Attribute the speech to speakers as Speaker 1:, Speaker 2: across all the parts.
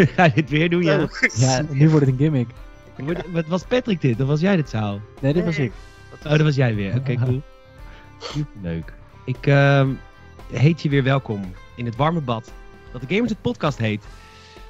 Speaker 1: Ga je dit weer doen, ja?
Speaker 2: Ja, nu wordt het een gimmick.
Speaker 1: Wat was Patrick dit? Of was jij dit zaal?
Speaker 2: Nee, dit was ik.
Speaker 1: Oh, dat was jij weer. Oké, cool. Superleuk. Ik ehm, heet je weer welkom in het warme bad dat de Gamers het podcast heet.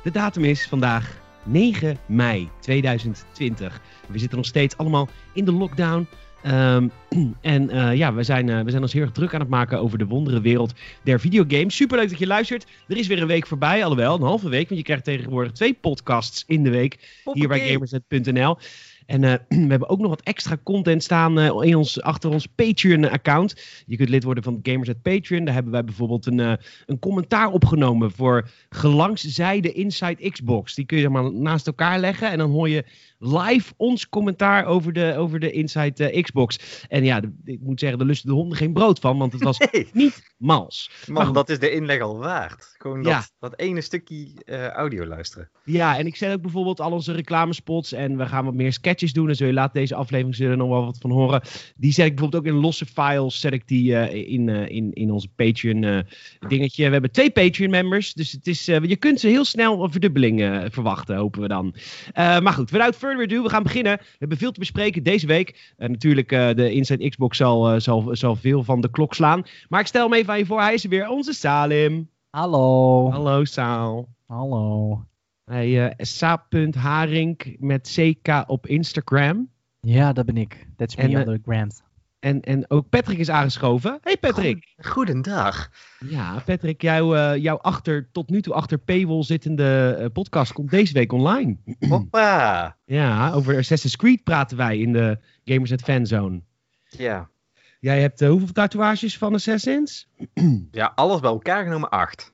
Speaker 1: De datum is vandaag 9 mei 2020. We zitten nog steeds allemaal in de lockdown. Ehm, en eh, ja, we zijn, eh, we zijn ons heel erg druk aan het maken over de wondere wereld der videogames. Superleuk dat je luistert. Er is weer een week voorbij, alhoewel een halve week. Want je krijgt tegenwoordig twee podcasts in de week hier bij Gamersnet.nl. En eh, we hebben ook nog wat extra content staan in ons, achter ons Patreon-account. Je kunt lid worden van Gamersnet Patreon. Daar hebben wij bijvoorbeeld een, een commentaar opgenomen voor gelangszijde Inside Xbox. Die kun je zeg maar naast elkaar leggen en dan hoor je live ons commentaar over de, over de Inside eh, Xbox. En ja, de- ik moet zeggen, daar lusten de honden geen brood van, want het was
Speaker 3: Nee,
Speaker 1: niet mals. Maar
Speaker 3: man,
Speaker 1: goed.
Speaker 3: dat is de inleg al waard. Gewoon dat,
Speaker 1: Ja.
Speaker 3: dat ene stukje eh, audio luisteren.
Speaker 1: Ja, en ik zet ook bijvoorbeeld al onze reclamespots en we gaan wat meer sketches doen. En zul je laat deze aflevering zullen nog wel wat van horen. Die zet ik bijvoorbeeld ook in losse files, zet ik die eh, in, in, in onze Patreon dingetje. We hebben twee Patreon members, dus het is, je kunt ze heel snel een verdubbeling verwachten, hopen we dan. Maar goed, without further ado, we gaan beginnen. We hebben veel te bespreken deze week. Eh, natuurlijk, eh, de Inside Xbox zal, eh, zal, zal veel van de klok slaan. Maar ik stel hem even aan je voor, hij is er weer, onze Salim.
Speaker 2: Hallo.
Speaker 1: Hallo Saal.
Speaker 2: Hallo.
Speaker 1: Hey, sa.haring met CK op Instagram.
Speaker 2: Ja, dat ben ik. That's me
Speaker 1: En,
Speaker 2: on the.
Speaker 1: En, en ook Patrick is aangeschoven. Hey Patrick.
Speaker 3: Goedendag.
Speaker 1: Ja, Patrick, jouw, eh, jouw achter, tot nu toe achter paywall zittende eh, podcast komt deze week online.
Speaker 3: Hoppa.
Speaker 1: Ja, over Assassin's Creed praten wij in de Gamersnet Fanzone.
Speaker 3: Ja.
Speaker 1: Jij hebt eh, hoeveel tatoeages van Assassins?
Speaker 3: ja, alles bij elkaar genomen acht.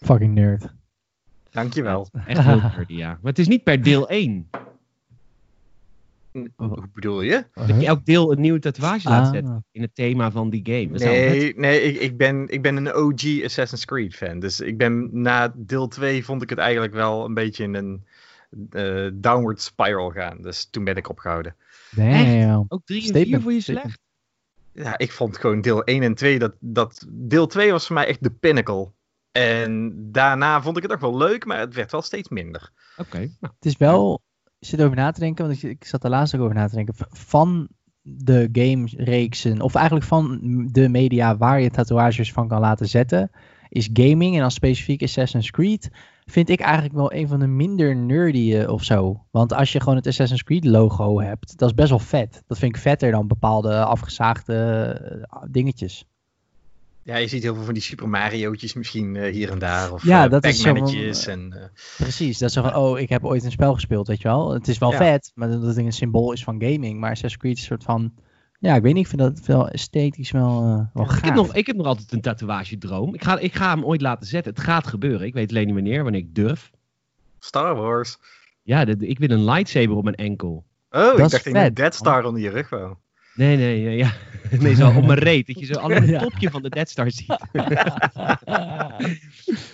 Speaker 2: Fucking nerd.
Speaker 3: Dankjewel.
Speaker 1: Echt heel nerdy, ja. Maar het is niet per deel 1.
Speaker 3: Hoe bedoel je?
Speaker 1: Dat je elk deel een nieuwe tatoeage laat
Speaker 2: Ah.
Speaker 1: zetten in het thema van die game.
Speaker 3: Nee, nee ik, ik, ben, ik ben een OG Assassin's Creed fan. Dus ik ben na deel 2 vond ik het eigenlijk wel een beetje in een eh, downward spiral gaan. Dus toen ben ik opgehouden.
Speaker 2: Damn.
Speaker 1: Ook 3 en 4
Speaker 2: Statement,
Speaker 1: voor je slecht?
Speaker 3: Ja, ik vond gewoon deel 1 en 2, dat, dat, deel 2 was voor mij echt de pinnacle. En daarna vond ik het ook wel leuk, maar het werd wel steeds minder.
Speaker 1: Oké, nou.
Speaker 2: Het is wel, zit over na te denken, want ik, zat er laatst ook over na te denken. Van de gamereeksen, of eigenlijk van de media waar je tatoeages van kan laten zetten, is gaming en dan specifiek Assassin's Creed. Vind ik eigenlijk wel een van de minder nerdy eh, of zo. Want als je gewoon het Assassin's Creed logo hebt, dat is best wel vet. Dat vind ik vetter dan bepaalde afgezaagde eh, dingetjes.
Speaker 3: Ja, je ziet heel veel van die Super Mario'tjes misschien eh, hier en daar. Of
Speaker 2: Ja,
Speaker 3: ja,
Speaker 2: dat is zo van,
Speaker 3: Pac-Mannetjes en... eh,
Speaker 2: Precies, dat is zo van, oh, ik heb ooit een spel gespeeld, weet je wel. Het is wel
Speaker 3: Ja.
Speaker 2: vet, maar dat het een symbool is van gaming. Maar Assassin's Creed is een soort van, ja, ik weet niet, ik vind dat wel esthetisch wel, eh wel
Speaker 1: Ik
Speaker 2: gaaf.
Speaker 1: heb, nog, ik heb nog altijd een tatoeagedroom. Ik ga, ik ga hem ooit laten zetten. Het gaat gebeuren. Ik weet alleen niet wanneer, wanneer ik durf.
Speaker 3: Star Wars.
Speaker 1: Ja, de, de- ik wil een lightsaber op mijn enkel.
Speaker 3: Oh,
Speaker 2: Dat
Speaker 3: ik
Speaker 2: is
Speaker 3: dacht in een Dead Star onder je rug wel.
Speaker 1: Nee, nee, ja, ja. nee, zo op mijn reet. Dat je zo alleen het topje van de Dead Star ziet.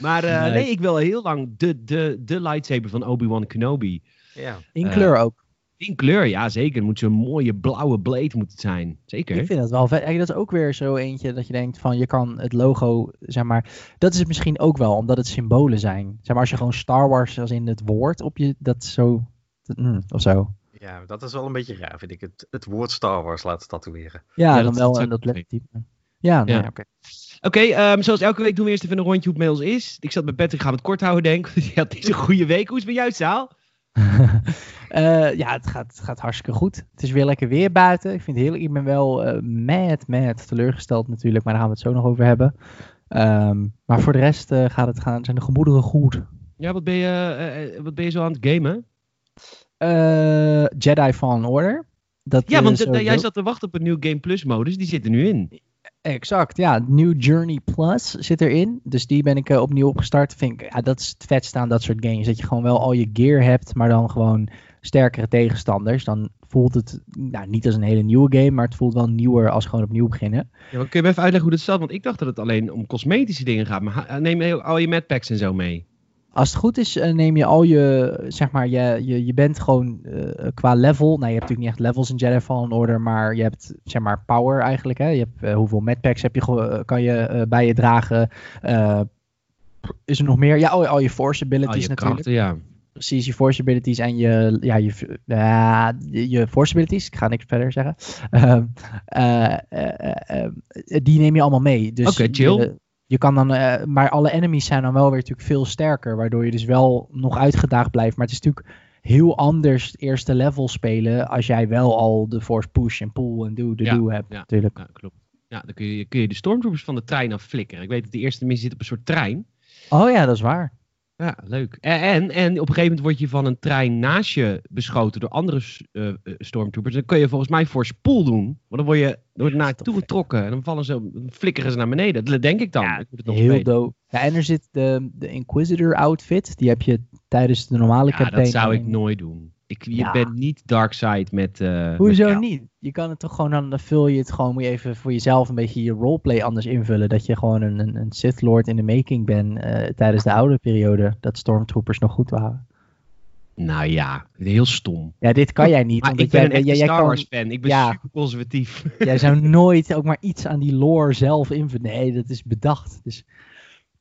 Speaker 1: maar eh,
Speaker 2: Nee.
Speaker 1: nee, ik wil heel lang de, de, de lightsaber van Obi-Wan Kenobi.
Speaker 3: Ja.
Speaker 2: In
Speaker 1: eh,
Speaker 2: kleur ook.
Speaker 1: In kleur, ja zeker. Het moet zo'n mooie blauwe blade moet het zijn. Zeker.
Speaker 2: Ik vind dat wel vet. Eigenlijk, dat is ook weer zo eentje dat je denkt van, je kan het logo, zeg maar, dat is het misschien ook wel, omdat het symbolen zijn. Zeg maar, als je gewoon Star Wars als in het woord op je, dat zo, dat- mm, of zo.
Speaker 3: Ja, dat is wel een beetje raar, vind ik. Het, het woord Star Wars laten tatoeëren.
Speaker 2: Ja,
Speaker 1: Ja,
Speaker 2: dan
Speaker 1: dat-
Speaker 2: wel
Speaker 1: dat
Speaker 2: en
Speaker 1: zou
Speaker 2: dat lettertype. Ja, nee,
Speaker 1: Ja.
Speaker 2: oké.
Speaker 1: Oké, ehm, zoals elke week doen we eerst even een rondje hoe het met ons is. Ik zat met Patrick, gaan we het kort houden denk ik. Je had niet zo'n goede week. Hoe is het met jou, Saal?
Speaker 2: Eh, ja, het gaat, het gaat hartstikke goed. Het is weer lekker weer buiten. Ik vind het heerlijk. Ik ben wel eh mad, mad teleurgesteld natuurlijk, maar daar gaan we het zo nog over hebben. Ehm, maar voor de rest eh, gaat het gaan, zijn de gemoederen goed.
Speaker 1: Ja, wat ben je, eh, eh, wat ben je zo aan het gamen?
Speaker 2: Eh, Jedi Fallen Order. Dat,
Speaker 1: Ja, want jij zat te wachten op een nieuw Game Plus modus. Die zit er nu in.
Speaker 2: Exact, ja. New Journey Plus zit erin. Dus die ben ik eh, opnieuw opgestart. Vind ik, ja, dat is het vetste aan dat soort games. Dat je gewoon wel al je gear hebt, maar dan gewoon sterkere tegenstanders. Dan voelt het nou, niet als een hele nieuwe game, maar het voelt wel nieuwer als gewoon opnieuw beginnen.
Speaker 1: Ja, kun je me even uitleggen hoe dat staat? Want ik dacht dat het alleen om cosmetische dingen gaat. Maar neem al je madpacks en zo mee.
Speaker 2: Als het goed is, eh, neem je al je, zeg maar, je, je, je bent gewoon eh, qua level. Nou, je hebt natuurlijk niet echt levels in Jedi Fallen Order, maar je hebt, zeg maar, power eigenlijk. Hè? Je hebt, eh, hoeveel medpacks heb je, kan je bij je dragen? Is er nog meer? Ja, al je force abilities
Speaker 1: Al je
Speaker 2: natuurlijk.
Speaker 1: krachten, ja.
Speaker 2: Precies, je force abilities en je, ja, je, ja, je force abilities. Ik ga niks verder zeggen. Ehm, eh, eh, eh, eh, die neem je allemaal mee. Dus
Speaker 1: Oké, chill.
Speaker 2: Je, kan dan, eh, maar alle enemies zijn dan wel weer natuurlijk veel sterker, waardoor je dus wel nog uitgedaagd blijft. Maar het is natuurlijk heel anders het eerste level spelen als jij wel al de force push en pull en do de
Speaker 1: Ja,
Speaker 2: do hebt
Speaker 1: ja.
Speaker 2: natuurlijk.
Speaker 1: Ja, klopt. Ja, dan kun je, kun je de stormtroopers van de trein afflikkeren. Ik weet dat de eerste missie zit op een soort trein.
Speaker 2: Oh ja, dat is waar.
Speaker 1: Ja, leuk. En, en, op een gegeven moment word je van een trein naast je beschoten door andere eh, stormtroopers. Dan kun je volgens mij voor spoel doen. Want dan word je door
Speaker 2: Ja,
Speaker 1: naartoe getrokken. En dan vallen ze, dan flikkeren ze naar beneden. Dat denk ik dan.
Speaker 2: Ja,
Speaker 1: ik moet het nog
Speaker 2: Heel dope. Ja, en er zit de, de Inquisitor outfit. Die heb je tijdens de normale
Speaker 1: Ja,
Speaker 2: campaign.
Speaker 1: dat zou ik nooit doen. Ik, je
Speaker 2: Ja.
Speaker 1: bent niet Darkseid met... eh
Speaker 2: Hoezo
Speaker 1: met-
Speaker 2: niet? Je kan het toch gewoon, dan dan vul je het gewoon, moet je even voor jezelf een beetje je roleplay anders invullen. Dat je gewoon een, een, een Sith Lord in de making bent eh, tijdens de oude periode. Dat Stormtroopers nog goed waren.
Speaker 1: Nou ja, heel stom.
Speaker 2: Ja, dit kan jij niet.
Speaker 1: Maar
Speaker 2: omdat
Speaker 1: ik ben
Speaker 2: jij,
Speaker 1: een
Speaker 2: jij, jij
Speaker 1: Star
Speaker 2: kan-
Speaker 1: Wars fan. Ik ben
Speaker 2: Ja.
Speaker 1: super conservatief.
Speaker 2: jij zou nooit ook maar iets aan die lore zelf invullen. Nee, dat is bedacht. Dus,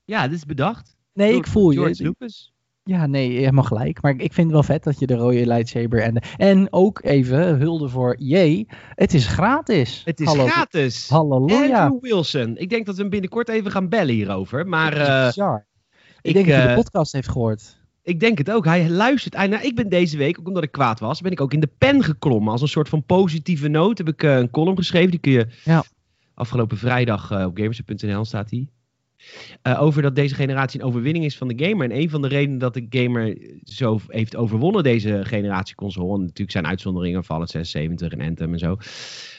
Speaker 1: ja, dit is bedacht.
Speaker 2: nee,
Speaker 1: Door
Speaker 2: ik voel
Speaker 1: George
Speaker 2: je.
Speaker 1: Lucas.
Speaker 2: Ja, nee, helemaal gelijk. Maar ik vind het wel vet dat je de rode lightsaber en de, En ook even hulde voor EA. Het is gratis.
Speaker 1: Het is
Speaker 2: Hallo-
Speaker 1: gratis.
Speaker 2: Halleluja.
Speaker 1: Andrew Wilson. Ik denk dat we hem binnenkort even gaan bellen hierover. Maar eh,
Speaker 2: bizar. Ik,
Speaker 1: ik,
Speaker 2: denk dat hij
Speaker 1: eh,
Speaker 2: de podcast heeft gehoord.
Speaker 1: ik denk het ook. Hij luistert. Hij, nou, ik ben deze week, ook omdat ik kwaad was, ben ik ook in de pen geklommen. Als een soort van positieve noot heb ik eh, een column geschreven. Die kun je
Speaker 2: Ja.
Speaker 1: afgelopen vrijdag eh, op gamers.nl staat die. Eh, over dat deze generatie een overwinning is van de gamer. En een van de redenen dat de gamer zo heeft overwonnen, deze generatie console. En natuurlijk zijn uitzonderingen, Fallout 76 en Anthem en zo.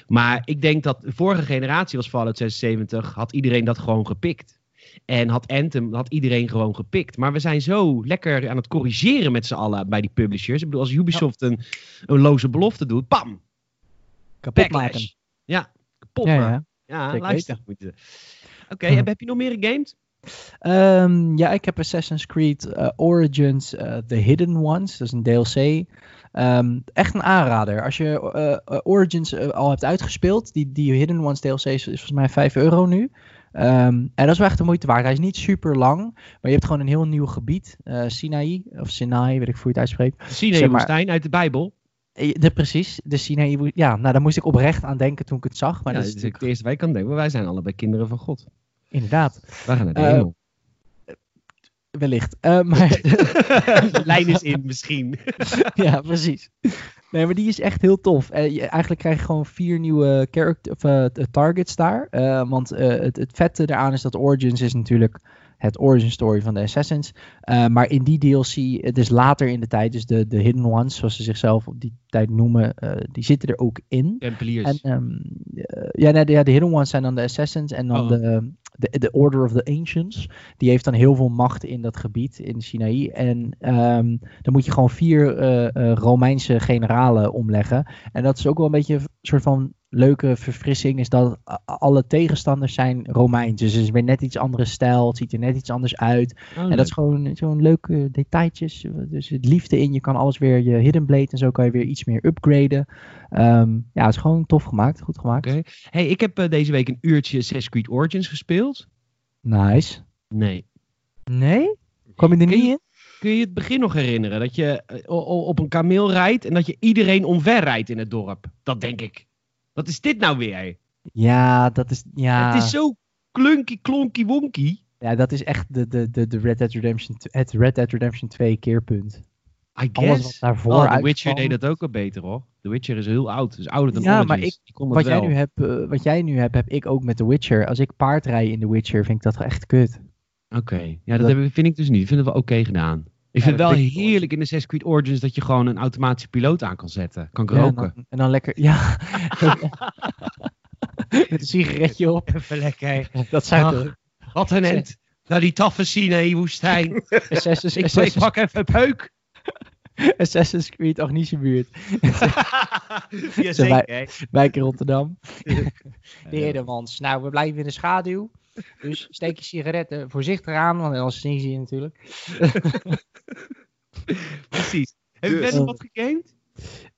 Speaker 1: Maar ik denk dat de vorige generatie was Fallout 76, had iedereen dat gewoon gepikt. En had Anthem, had iedereen gewoon gepikt. Maar we zijn zo lekker aan het corrigeren met z'n allen bij die publishers. Ik bedoel, als Ubisoft een, een loze belofte doet, bam,
Speaker 2: Kapot maken.
Speaker 1: Ja, kapot
Speaker 2: Ja,
Speaker 1: maken.
Speaker 2: ja.
Speaker 1: Ja, luister.
Speaker 2: weten.
Speaker 1: Oké,
Speaker 2: Hm.
Speaker 1: heb, je nog meer gegamed?
Speaker 2: Ehm, ja, ik heb Assassin's Creed eh, Origins eh, The Hidden Ones. Dat is een DLC. Ehm, echt een aanrader. Als je eh, Origins al hebt uitgespeeld, die, die Hidden Ones DLC is, is volgens mij 5 euro nu. Ehm, en dat is wel echt de moeite waard. Hij is niet super lang, maar je hebt gewoon een heel nieuw gebied. eh Sinai, of Sinai, weet ik hoe je het uitspreekt.
Speaker 1: Sinai
Speaker 2: Zeg maar-
Speaker 1: Woestijn uit de Bijbel.
Speaker 2: De, precies, de Sinai. Ja, nou daar moest ik oprecht aan denken toen ik het zag. Maar
Speaker 1: ja,
Speaker 2: dat is
Speaker 1: is het eerste wij kan denken. maar Wij zijn allebei kinderen van God.
Speaker 2: Inderdaad,
Speaker 1: Wij gaan naar de
Speaker 2: Eh,
Speaker 1: hemel.
Speaker 2: wellicht. Eh, maar
Speaker 1: de lijn is in misschien.
Speaker 2: ja, precies. Nee, maar die is echt heel tof. Eh, je, eigenlijk krijg je gewoon vier nieuwe character, of, t- targets daar. Eh, want eh, het, het vette daaraan is dat Origins is natuurlijk het origin story van de Assassins. Eh, maar in die DLC, het is later in de tijd, dus de, de Hidden Ones, zoals ze zichzelf op die tijd noemen, eh, die zitten er ook in.
Speaker 1: Tempeliers.
Speaker 2: En, ehm, eh, ja, nee, de, ja, de Hidden Ones zijn dan de Assassins en dan
Speaker 1: Oh.
Speaker 2: de, de, de Order of the Ancients. Die heeft dan heel veel macht in dat gebied, in Sinaï. En ehm, dan moet je gewoon vier eh, eh, Romeinse generalen omleggen. En dat is ook wel een beetje een soort van leuke verfrissing, is dat alle tegenstanders zijn Romeins. Dus het is weer net iets andere stijl, het ziet er net iets anders uit.
Speaker 1: Oh,
Speaker 2: En
Speaker 1: leuk.
Speaker 2: dat is gewoon zo'n leuke detailtjes. Dus het liefde in. Je kan alles weer je hidden blade en zo kan je weer iets meer upgraden. Ehm, ja, het is gewoon tof gemaakt. Goed gemaakt.
Speaker 1: Oké. Hey, ik heb eh, deze week een uurtje Assassin's Creed Origins gespeeld.
Speaker 2: Nice.
Speaker 1: Nee.
Speaker 2: Nee? Kom je er niet
Speaker 1: je-
Speaker 2: in?
Speaker 1: Kun je het begin nog herinneren? Dat je eh, op een kameel rijdt en dat je iedereen omver rijdt in het dorp. Dat denk ik. Wat is dit nou weer?
Speaker 2: Ja, dat is, ja,
Speaker 1: Het is zo klunky, klonky, wonky.
Speaker 2: ja, dat is echt de, de, de, de Red Dead Redemption, het Red Dead Redemption 2 keerpunt.
Speaker 1: I
Speaker 2: Alles wat
Speaker 1: guess.
Speaker 2: daarvoor
Speaker 1: Oh, The
Speaker 2: uitkwam.
Speaker 1: Witcher deed dat ook al beter hoor. The Witcher is heel oud. is ouder dan
Speaker 2: Ja,
Speaker 1: Origins.
Speaker 2: maar ik-
Speaker 1: kon
Speaker 2: Wat jij, nu hebt, eh, wat jij nu hebt, heb ik ook met The Witcher. Als ik paard rij in The Witcher, vind ik dat echt kut.
Speaker 1: Oké, ja, dat,
Speaker 2: Dat-
Speaker 1: heb vind ik dus niet. Ik vind het wel oké gedaan. Ik vind het wel heerlijk in de Creed Origins dat je gewoon een automatische piloot aan kan zetten. Kan
Speaker 2: en,
Speaker 1: roken.
Speaker 2: dan, en dan lekker, ja. Met een sigaretje op.
Speaker 1: Even lekker.
Speaker 2: Dat zou toch-
Speaker 1: Wat een end. Nou, die taffe Sinai woestijn.
Speaker 2: Assassin's,
Speaker 1: ik,
Speaker 2: Assassin's,
Speaker 1: pak even een peuk.
Speaker 2: Assassin's Creed Agnische-buurt.
Speaker 1: ja, hè.
Speaker 2: Wijk in Rotterdam. De Hedemans. Nou, we blijven in de schaduw. Dus steek je sigaretten voorzichtig aan, want anders zien ze je natuurlijk.
Speaker 1: Precies. Heb je
Speaker 3: Dus-
Speaker 1: verder wat gegamed?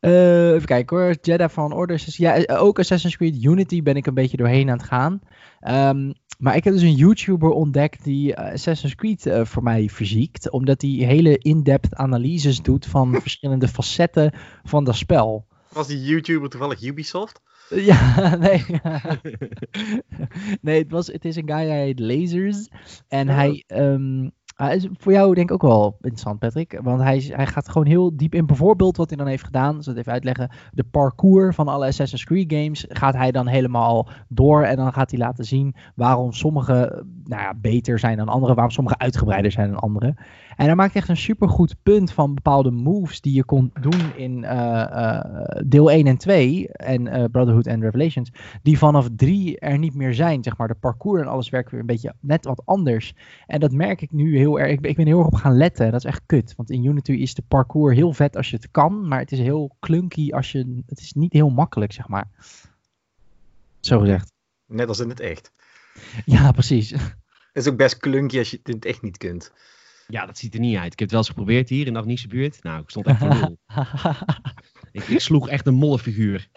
Speaker 2: Eh, even kijken hoor. Jedi van Order. Ja, eh, ook Assassin's Creed Unity ben ik een beetje doorheen aan het gaan. Ehm, maar ik heb dus een YouTuber ontdekt die eh, Assassin's Creed uh, voor mij verziekt. Omdat hij hele in-depth analyses doet van verschillende facetten van dat spel.
Speaker 3: Was die YouTuber toevallig Ubisoft?
Speaker 2: Ja, nee. nee, het, was, het is een guy, hij heet Lasers. En hij, um, uh, is voor jou denk ik ook wel interessant, Patrick. Want hij, hij gaat gewoon heel diep in. Bijvoorbeeld wat hij dan heeft gedaan, zal ik even uitleggen. De parcours van alle Assassin's Creed games gaat hij dan helemaal door. En dan gaat hij laten zien waarom sommige nou ja, beter zijn dan andere. Waarom sommige uitgebreider zijn dan andere. En hij maakt echt een supergoed punt van bepaalde moves die je kon doen in uh, uh, deel 1 en 2. En uh, Brotherhood and Revelations. Die vanaf 3 er niet meer zijn. Zeg maar de parcours en alles werkt weer een beetje net wat anders. En dat merk ik nu heel erg. Ik ben, ik ben heel erg op gaan letten. Dat is echt kut. Want in Unity is de parcours heel vet als je het kan. Maar het is heel clunky als je. Het is niet heel makkelijk, zeg maar. Zo gezegd.
Speaker 3: Net als in het echt.
Speaker 2: Ja, precies.
Speaker 3: Het is ook best klunky als je het in het echt niet kunt.
Speaker 1: Ja, dat ziet er niet uit. Ik heb het wel eens geprobeerd hier in de Agnische buurt. Nou, ik stond echt voor nul. ik, ik, sloeg echt een mollenfiguur.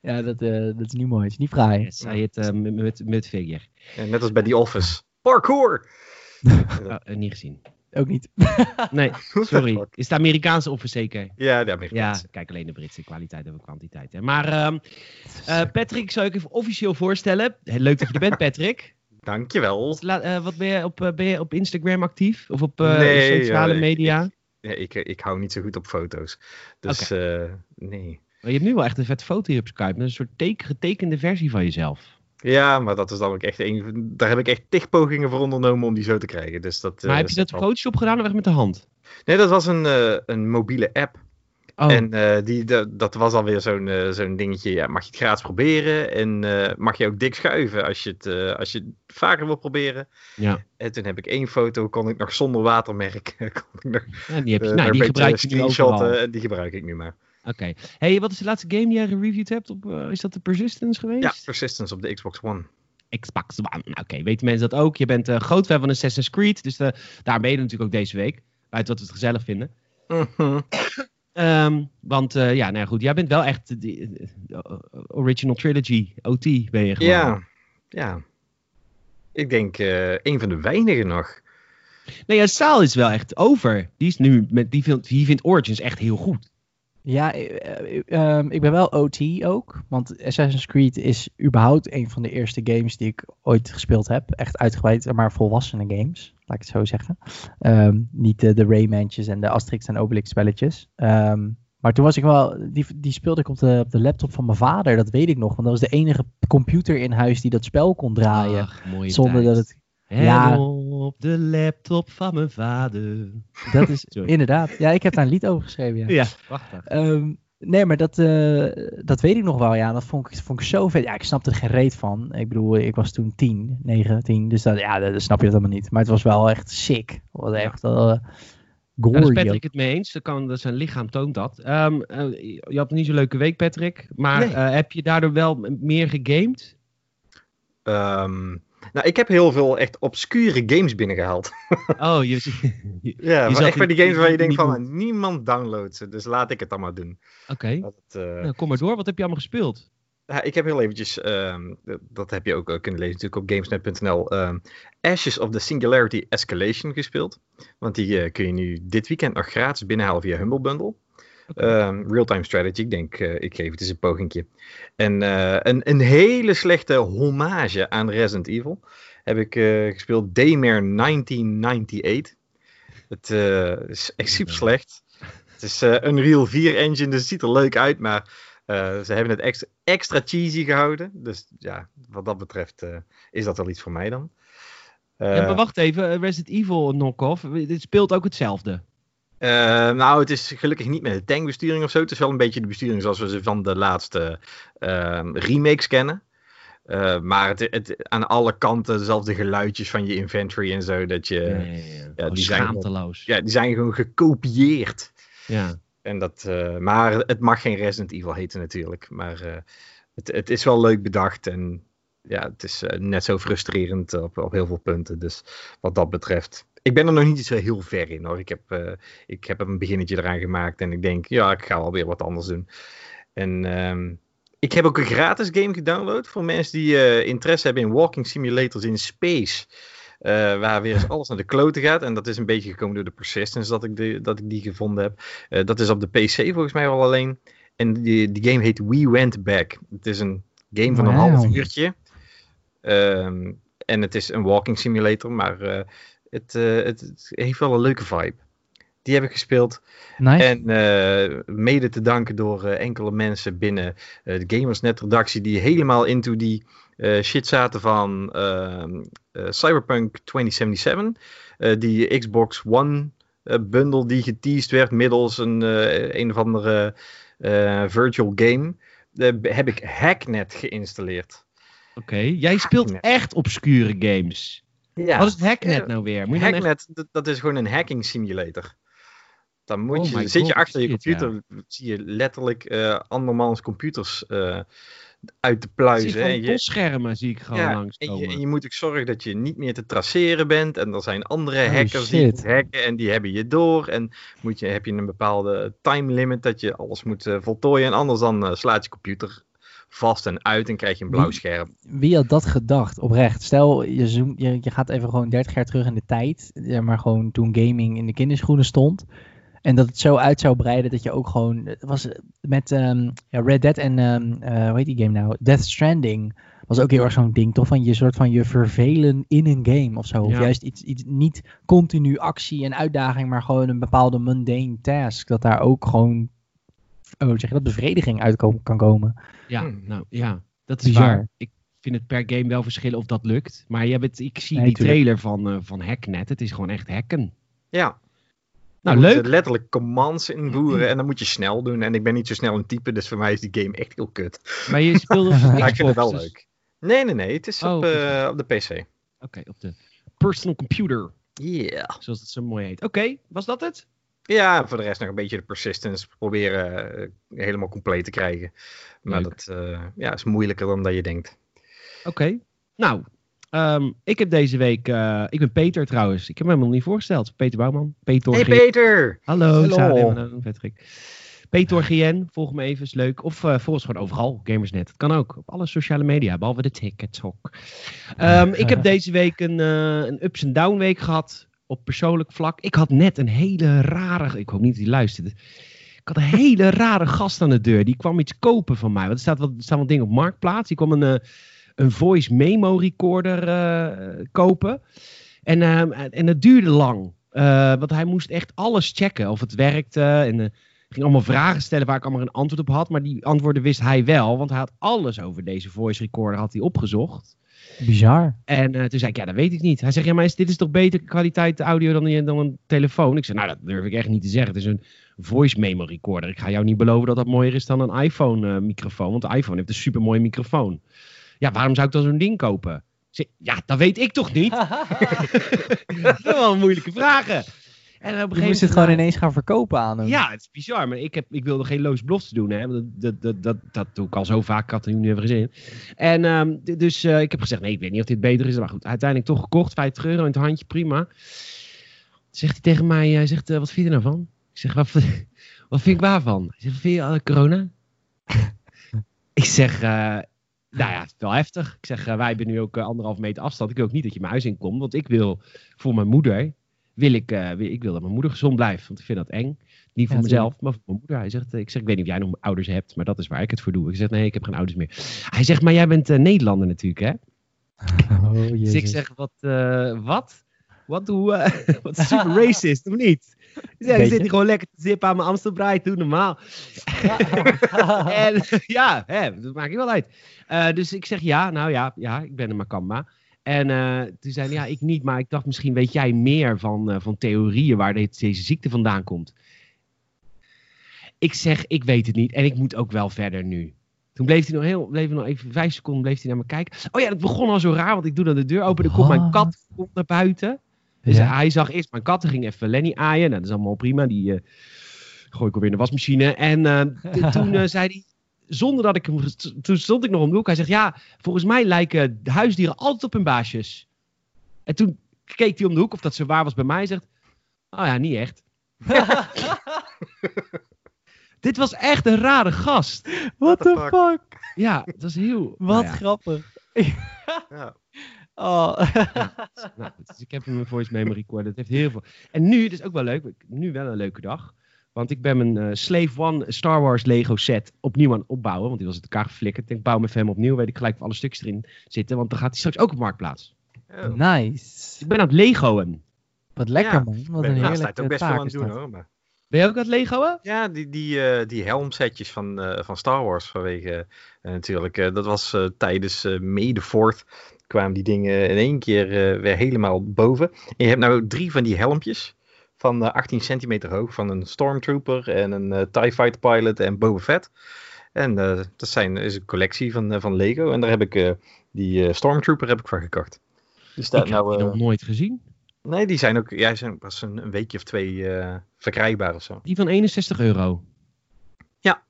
Speaker 2: Ja, dat, uh, dat is niet mooi. Het is niet fraai.
Speaker 1: Yes, hij heet uh, met, met figure.
Speaker 3: Ja, net als bij The Office. Parkour!
Speaker 1: uh, niet gezien.
Speaker 2: Ook niet.
Speaker 1: nee, sorry. Is het Amerikaanse office zeker?
Speaker 3: Ja, de Amerikaanse.
Speaker 1: Ja, kijk alleen de Britse kwaliteit over kwantiteit. Hè. Maar uh, Patrick zou ik even officieel voorstellen. Leuk dat je er bent, Patrick.
Speaker 3: Dankjewel.
Speaker 1: Uh, wat ben je, op, ben je op Instagram actief? Of op uh, nee, sociale media?
Speaker 3: Ik, ja, ik, ik hou niet zo goed op foto's. Dus okay. nee.
Speaker 1: Maar je hebt nu wel echt een vet foto hier op Skype. Met een soort teken, getekende versie van jezelf.
Speaker 3: Ja, maar dat is dan ook echt een. Daar heb ik echt tig pogingen voor ondernomen om die zo te krijgen. Dus dat,
Speaker 1: maar heb je dat Photoshop gedaan of echt met de hand?
Speaker 3: Nee, dat was een, uh, een mobiele app. Oh. En uh, die, de, dat was alweer zo'n uh, zo'n dingetje. Ja, mag je het gratis proberen? En mag je ook dik schuiven als je het, als je het vaker wil proberen?
Speaker 1: Ja.
Speaker 3: En toen heb ik één foto, kon ik nog zonder watermerk. kon ik nog,
Speaker 1: ja, die heb je, nou, die gebruik je nu overal.
Speaker 3: En die gebruik ik nu maar.
Speaker 1: Oké. Okay. Hey, wat is de laatste game die jij gereviewd hebt? Op, uh, is dat de Persistence geweest?
Speaker 3: Ja, Persistence op de Xbox One.
Speaker 1: Xbox One. Oké, okay. weten mensen dat ook? Je bent uh, groot fan van Assassin's Creed. Dus uh, daar ben je natuurlijk ook deze week. Buiten wat we het gezellig vinden.
Speaker 3: Mm -hmm.
Speaker 1: um, want ja, nou ja, goed. Jij bent wel echt de original trilogy, OT ben je gewoon.
Speaker 3: Ja, ja. Ik denk een van de weinigen nog.
Speaker 1: Nee, ja, Saal is wel echt over. Die is nu met die vindt, die vindt Origins echt heel goed.
Speaker 2: Ja, uh, um, ik ben wel OT ook. Want Assassin's Creed is überhaupt een van de eerste games die ik ooit gespeeld heb. Echt uitgebreid, maar volwassene games, laat ik het zo zeggen. Um, niet de, de Raymantjes en de Asterix en Obelix spelletjes. Um, maar toen was ik wel, die, die speelde ik op de, op de laptop van mijn vader, dat weet ik nog. Want dat was de enige computer in huis die dat spel kon draaien.
Speaker 1: Ach,
Speaker 2: zonder
Speaker 1: tijd.
Speaker 2: dat het
Speaker 1: ja. op de laptop van mijn vader.
Speaker 2: Dat is inderdaad. Ja, ik heb daar een lied over geschreven. Ja,
Speaker 1: ja prachtig.
Speaker 2: Um, nee, maar dat, uh, dat weet ik nog wel. Ja, dat vond ik, vond ik zo vet. Ja, ik snapte er geen reet van. Ik bedoel, ik was toen 10, 9, 10. Dus dat, ja, dat snap je dat helemaal niet. Maar het was wel echt sick. Was echt uh, gory.
Speaker 1: Daar is Patrick het mee eens. Dat kan, dat zijn lichaam toont dat. Um, uh, je had niet zo'n leuke week, Patrick. Maar nee. heb je daardoor wel meer gegamed?
Speaker 3: Um, nou, ik heb heel veel echt obscure games binnengehaald.
Speaker 1: Oh, je,
Speaker 3: je Ja, maar echt van die games waar je denkt van, niemand downloadt ze, dus laat ik het dan maar doen.
Speaker 1: Oké, okay. uh, nou, kom maar door. Wat heb je allemaal gespeeld?
Speaker 3: Ja, ik heb heel eventjes, um, dat heb je ook uh, kunnen lezen natuurlijk op gamesnet.nl, um, Ashes of the Singularity Escalation gespeeld. Want die uh, kun je nu dit weekend nog gratis binnenhalen via Humble Bundle. Um, Real-time strategy. Ik denk, uh, ik geef het eens een pogingje. En uh, een, een hele slechte hommage aan Resident Evil heb ik uh, gespeeld. Daymare 1998. Het is echt super slecht. Het is een Unreal 4 engine, dus het ziet er leuk uit, maar ze hebben het extra, extra cheesy gehouden. Dus ja, wat dat betreft is dat wel iets voor mij dan.
Speaker 1: ja, maar wacht even, Resident Evil knock-off, dit speelt ook hetzelfde.
Speaker 3: Uh, nou, het is gelukkig niet met de tankbesturing of zo. Het is wel een beetje de besturing zoals we ze van de laatste uh, remakes kennen. Uh, maar het, het, aan alle kanten dezelfde geluidjes van je inventory en zo. Dat je,
Speaker 1: ja, ja, ja. ja
Speaker 3: die
Speaker 1: zijn gewoon,
Speaker 3: ja, die zijn gewoon gekopieerd.
Speaker 1: Ja.
Speaker 3: En dat, maar het mag geen Resident Evil heten natuurlijk. Maar het, het is wel leuk bedacht en ja, het is net zo frustrerend op, op heel veel punten. Dus wat dat betreft ik ben er nog niet zo heel ver in hoor. Ik heb, uh, ik heb een beginnetje eraan gemaakt en ik denk, ja, ik ga wel weer wat anders doen. En um, ik heb ook een gratis game gedownload voor mensen die uh, interesse hebben in walking simulators in space. Uh, waar weer eens alles naar de kloten gaat. En dat is een beetje gekomen door de persistence dat ik, de, dat ik die gevonden heb. Uh, dat is op de PC volgens mij wel alleen. En die, die game heet We Went Back. Het is een game van een half uurtje. Um, en het is een walking simulator, maar uh, het, het, heeft wel een leuke vibe. Die heb ik gespeeld.
Speaker 2: Nice.
Speaker 3: En uh, mede te danken door uh, enkele mensen binnen de Gamersnet-redactie die helemaal into die shit zaten van ehm, Cyberpunk 2077. die Xbox One bundle die geteased werd middels een, een of andere virtual game. heb ik Hacknet geïnstalleerd.
Speaker 1: Oké, okay. jij speelt Hacknet. echt obscure games. Ja. Wat is Hacknet nou weer?
Speaker 3: Moet je Hacknet, echt... dat is gewoon een hacking simulator. Dan moet oh je, zit je achter je computer, ja. zie je letterlijk uh, andermans computers uh, uit te pluizen.
Speaker 1: En je schermen zie ik gewoon ja, langs
Speaker 3: en je, en je, moet ook zorgen dat je niet meer te traceren bent. En er zijn andere oh, hackers shit. die hacken en die hebben je door. En moet je, heb je een bepaalde time limit dat je alles moet uh, voltooien. En anders dan slaat je computer vast en uit en krijg je een blauw scherm.
Speaker 2: Wie, wie had dat gedacht, oprecht? Stel, je, zoom, je, je gaat even gewoon 30 jaar terug in de tijd. Maar gewoon toen gaming in de kinderschoenen stond. En dat het zo uit zou breiden dat je ook gewoon. Het was met um, ja, Red Dead en. Um, uh, hoe heet die game nou? Death Stranding. Was ook heel erg zo'n ding, toch? Van je soort van je vervelen in een game of zo. Of juist iets, iets. Niet continu actie en uitdaging, maar gewoon een bepaalde mundane task. Dat daar ook gewoon. Oh, zeg je dat? Bevrediging uit kan komen.
Speaker 1: Ja, nou ja. Dat is Bizar. waar. Ik vind het per game wel verschillen of dat lukt. Maar je ik zie nee, die trailer van, uh, van Hacknet. Het is gewoon echt hacken.
Speaker 3: Ja,
Speaker 1: nou, leuk.
Speaker 3: letterlijk commands invoeren en dan moet je snel doen. En ik ben niet zo snel een type, dus voor mij is die game echt heel kut.
Speaker 1: Maar je speelde op
Speaker 3: ja, ik vind het wel leuk. Nee, nee, nee. Het is oh, op, uh, op de PC.
Speaker 1: Oké, okay, op de personal computer.
Speaker 3: Ja. Yeah.
Speaker 1: Zoals het zo mooi heet. Oké, okay, was dat het?
Speaker 3: Ja, voor de rest nog een beetje de persistence proberen uh, helemaal compleet te krijgen. Maar leuk. dat uh, ja, is moeilijker dan dat je denkt.
Speaker 1: Oké. Okay. Nou, Um, ik heb deze week, uh, ik ben Peter trouwens. Ik heb me helemaal niet voorgesteld. Peter Bouwman. Peter
Speaker 3: hey Peter!
Speaker 1: Hallo, Hallo. Patrick. Peter GN, volg me even, is leuk. Of uh, volg ons gewoon overal, Gamersnet. Het kan ook, op alle sociale media, behalve de TikTok. Um, ik heb deze week een, uh, een ups en down week gehad, op persoonlijk vlak. Ik had net een hele rare, ik hoop niet dat hij luisterde. Ik had een hele rare gast aan de deur. Die kwam iets kopen van mij. Want er staat wat, staan wat dingen op Marktplaats. Die kwam een een voice memo recorder uh, kopen. En, uh, en dat duurde lang. Want hij moest echt alles checken of het werkte. En ging allemaal vragen stellen waar ik allemaal een antwoord op had. Maar die antwoorden wist hij wel. Want hij had alles over deze voice recorder had hij opgezocht.
Speaker 2: Bizar.
Speaker 1: En toen zei ik, ja, dat weet ik niet. Hij zegt, ja, maar is, dit is toch beter kwaliteit audio dan, dan een telefoon? Ik zei, nou, dat durf ik echt niet te zeggen. Het is een voice memo recorder. Ik ga jou niet beloven dat dat mooier is dan een iPhone microfoon. Want de iPhone heeft een super mooie microfoon. Ja, waarom zou ik dan zo'n ding kopen? Ja, dat weet ik toch niet? dat zijn wel moeilijke vragen.
Speaker 2: En op een je moest het gewoon ineens gaan verkopen aan hem.
Speaker 1: Ja, het is bizar. Maar ik, heb, ik wilde geen loos belofte doen. Hè. Dat, dat, dat, dat, dat doe ik al zo vaak. Ik had er nu even gezin. En um, dus uh, ik heb gezegd, nee, ik weet niet of dit beter is. Maar goed, uiteindelijk toch gekocht. 50 euro in het handje, prima. Zegt hij tegen mij, hij zegt, uh, wat vind je ervan? Ik zeg, wat, wat vind ik waarvan? Hij zegt, vind je uh, corona? ik zeg, nou ja, het is wel heftig. Ik zeg, wij hebben nu ook anderhalf meter afstand. Ik wil ook niet dat je mijn huis inkomt. Want ik wil voor mijn moeder, wil ik, uh, wil, ik wil dat mijn moeder gezond blijft. Want ik vind dat eng. Niet voor ja, mezelf, maar voor mijn moeder. Hij zegt, ik zeg, ik weet niet of jij nog ouders hebt, maar dat is waar ik het voor doe. Ik zeg, nee, ik heb geen ouders meer. Hij zegt, maar jij bent Nederlander natuurlijk, hè? Oh, dus ik zeg, wat, wat? Wat, hoe, wat super racist, of niet? Ik zit hier gewoon lekker te zippen aan mijn Amstelbraai, doe normaal. en ja, hè, dat maakt je wel uit. Dus ik zeg ja, nou ja, ja ik ben een Makamba. En uh, toen zei hij, ja, ik niet, maar ik dacht misschien weet jij meer van, uh, van theorieën waar dit, deze ziekte vandaan komt. Ik zeg, ik weet het niet en ik moet ook wel verder nu. Toen bleef hij nog heel, bleef nog even vijf seconden bleef hij naar me kijken. Oh ja, dat begon al zo raar, want ik doe dan de deur open. Dan komt mijn kat komt naar buiten. Dus ja. hij zag eerst mijn katten, ging even Lenny aaien. Nou, dat is allemaal prima. Die uh, gooi ik alweer in de wasmachine. En uh, toen uh, zei hij, zonder dat ik hem... Toen stond ik nog om de hoek. Hij zegt, ja, volgens mij lijken huisdieren altijd op hun baasjes. En toen keek hij om de hoek of dat zo waar was bij mij. Hij zegt, oh ja, niet echt. Dit was echt een rare gast.
Speaker 2: What
Speaker 3: the
Speaker 2: the
Speaker 3: fuck?
Speaker 2: fuck?
Speaker 1: Ja, dat is heel...
Speaker 2: Wat
Speaker 1: nou ja,
Speaker 2: grappig.
Speaker 3: Ja.
Speaker 2: Oh.
Speaker 1: nou, dus ik heb hem een voice memo recorder. Dat heeft heel veel. En nu, dat is ook wel leuk. Nu wel een leuke dag. Want ik ben mijn eh, Slave One Star Wars Lego set opnieuw aan het opbouwen. Want die was uit elkaar geflikkerd. Ik bouw hem even hem opnieuw. Weet ik gelijk of alle stukjes erin zitten. Want dan gaat hij straks ook op Marktplaats.
Speaker 3: Oh.
Speaker 2: Nice.
Speaker 1: Ik ben aan het Legoen.
Speaker 2: Wat lekker
Speaker 3: Ja,
Speaker 2: man. Wat
Speaker 3: Ben
Speaker 2: een heerlijke
Speaker 3: tijd ook best wel aan het doen hoor. Maar...
Speaker 1: Ben je ook aan het Legoen?
Speaker 3: Ja, die, die, eh, die helmsetjes van, eh, van Star Wars vanwege eh, natuurlijk. eh, dat was eh, tijdens eh May the 4th kwamen die dingen in één keer eh, weer helemaal boven. En je hebt nou drie van die helmpjes van eh, 18 centimeter hoog van een Stormtrooper en een eh, TIE Fighter Pilot en Boba Fett. En eh, dat zijn, is een collectie van, eh, van Lego en daar heb ik eh, die eh, Stormtrooper heb ik van gekocht. Dus
Speaker 1: Ik
Speaker 3: daar
Speaker 1: heb
Speaker 3: nou, eh,
Speaker 1: nog nooit gezien.
Speaker 3: nee, die zijn ook ja, die zijn pas een, weekje of twee eh, verkrijgbaar of zo.
Speaker 1: Die van 61 euro.
Speaker 3: Ja.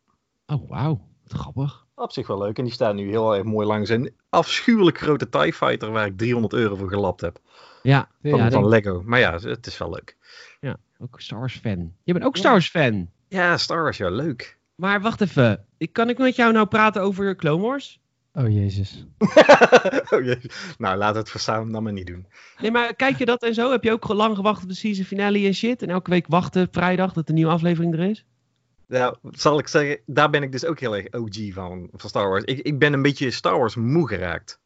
Speaker 1: Oh, wauw. Grappig.
Speaker 3: Op zich wel leuk. En die staan nu heel erg mooi langs een afschuwelijk grote TIE Fighter waar ik 300 euro voor gelapt heb.
Speaker 1: Ja,
Speaker 3: Van,
Speaker 1: ja,
Speaker 3: van Lego. Maar ja, het is wel leuk.
Speaker 1: ja, ook Star Wars fan. Je bent ook Star Wars fan.
Speaker 3: Ja, Star Wars, ja, leuk.
Speaker 1: Maar wacht even. Ik, kan ik met jou nou praten over Clone Wars?
Speaker 2: Oh jezus.
Speaker 3: oh, jee. Nou, laat het voor samen dan maar niet doen.
Speaker 1: Nee, maar kijk je dat en zo? Heb je ook lang gewacht op de season finale en shit? En elke week wachten vrijdag dat de nieuwe aflevering er is?
Speaker 3: Nou, zal ik zeggen, daar ben ik dus ook heel erg OG van, van Star Wars. Ik, ik ben een beetje Star Wars moe geraakt.